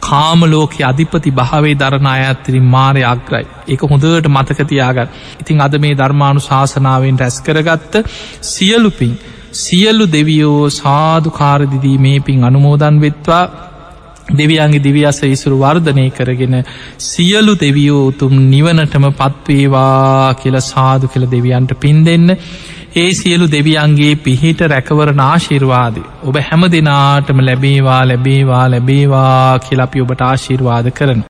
කාමලෝක අධිපති භාවේ දරණ අයත්තරි මාරය අග්‍රයි. එක හොඳට මතකතියාගත් ඉතිං අද මේ ධර්මාණු ශාසනාවෙන් රැස් කරගත්ත සියලුපින් සියල්ලු දෙවියෝ සාධකාරදිදී මේ පින් අනුමෝදන් වෙත්වා. දෙවියන්ගේ දිවියස ඉසුරු වර්ධනය කරගෙන සියලු දෙවියෝ උතුම් නිවනටම පත්වේවා කියල සාදු කළ දෙවියන්ට පින් දෙන්න. ඒ සියලු දෙවියන්ගේ පිහිට රැකවර නාශිර්වාද ඔබ හැම දෙනාටම ලැබේවා ලැබේවා ලැබේවා කියලපි ඔබට ආශිර්වාද කරන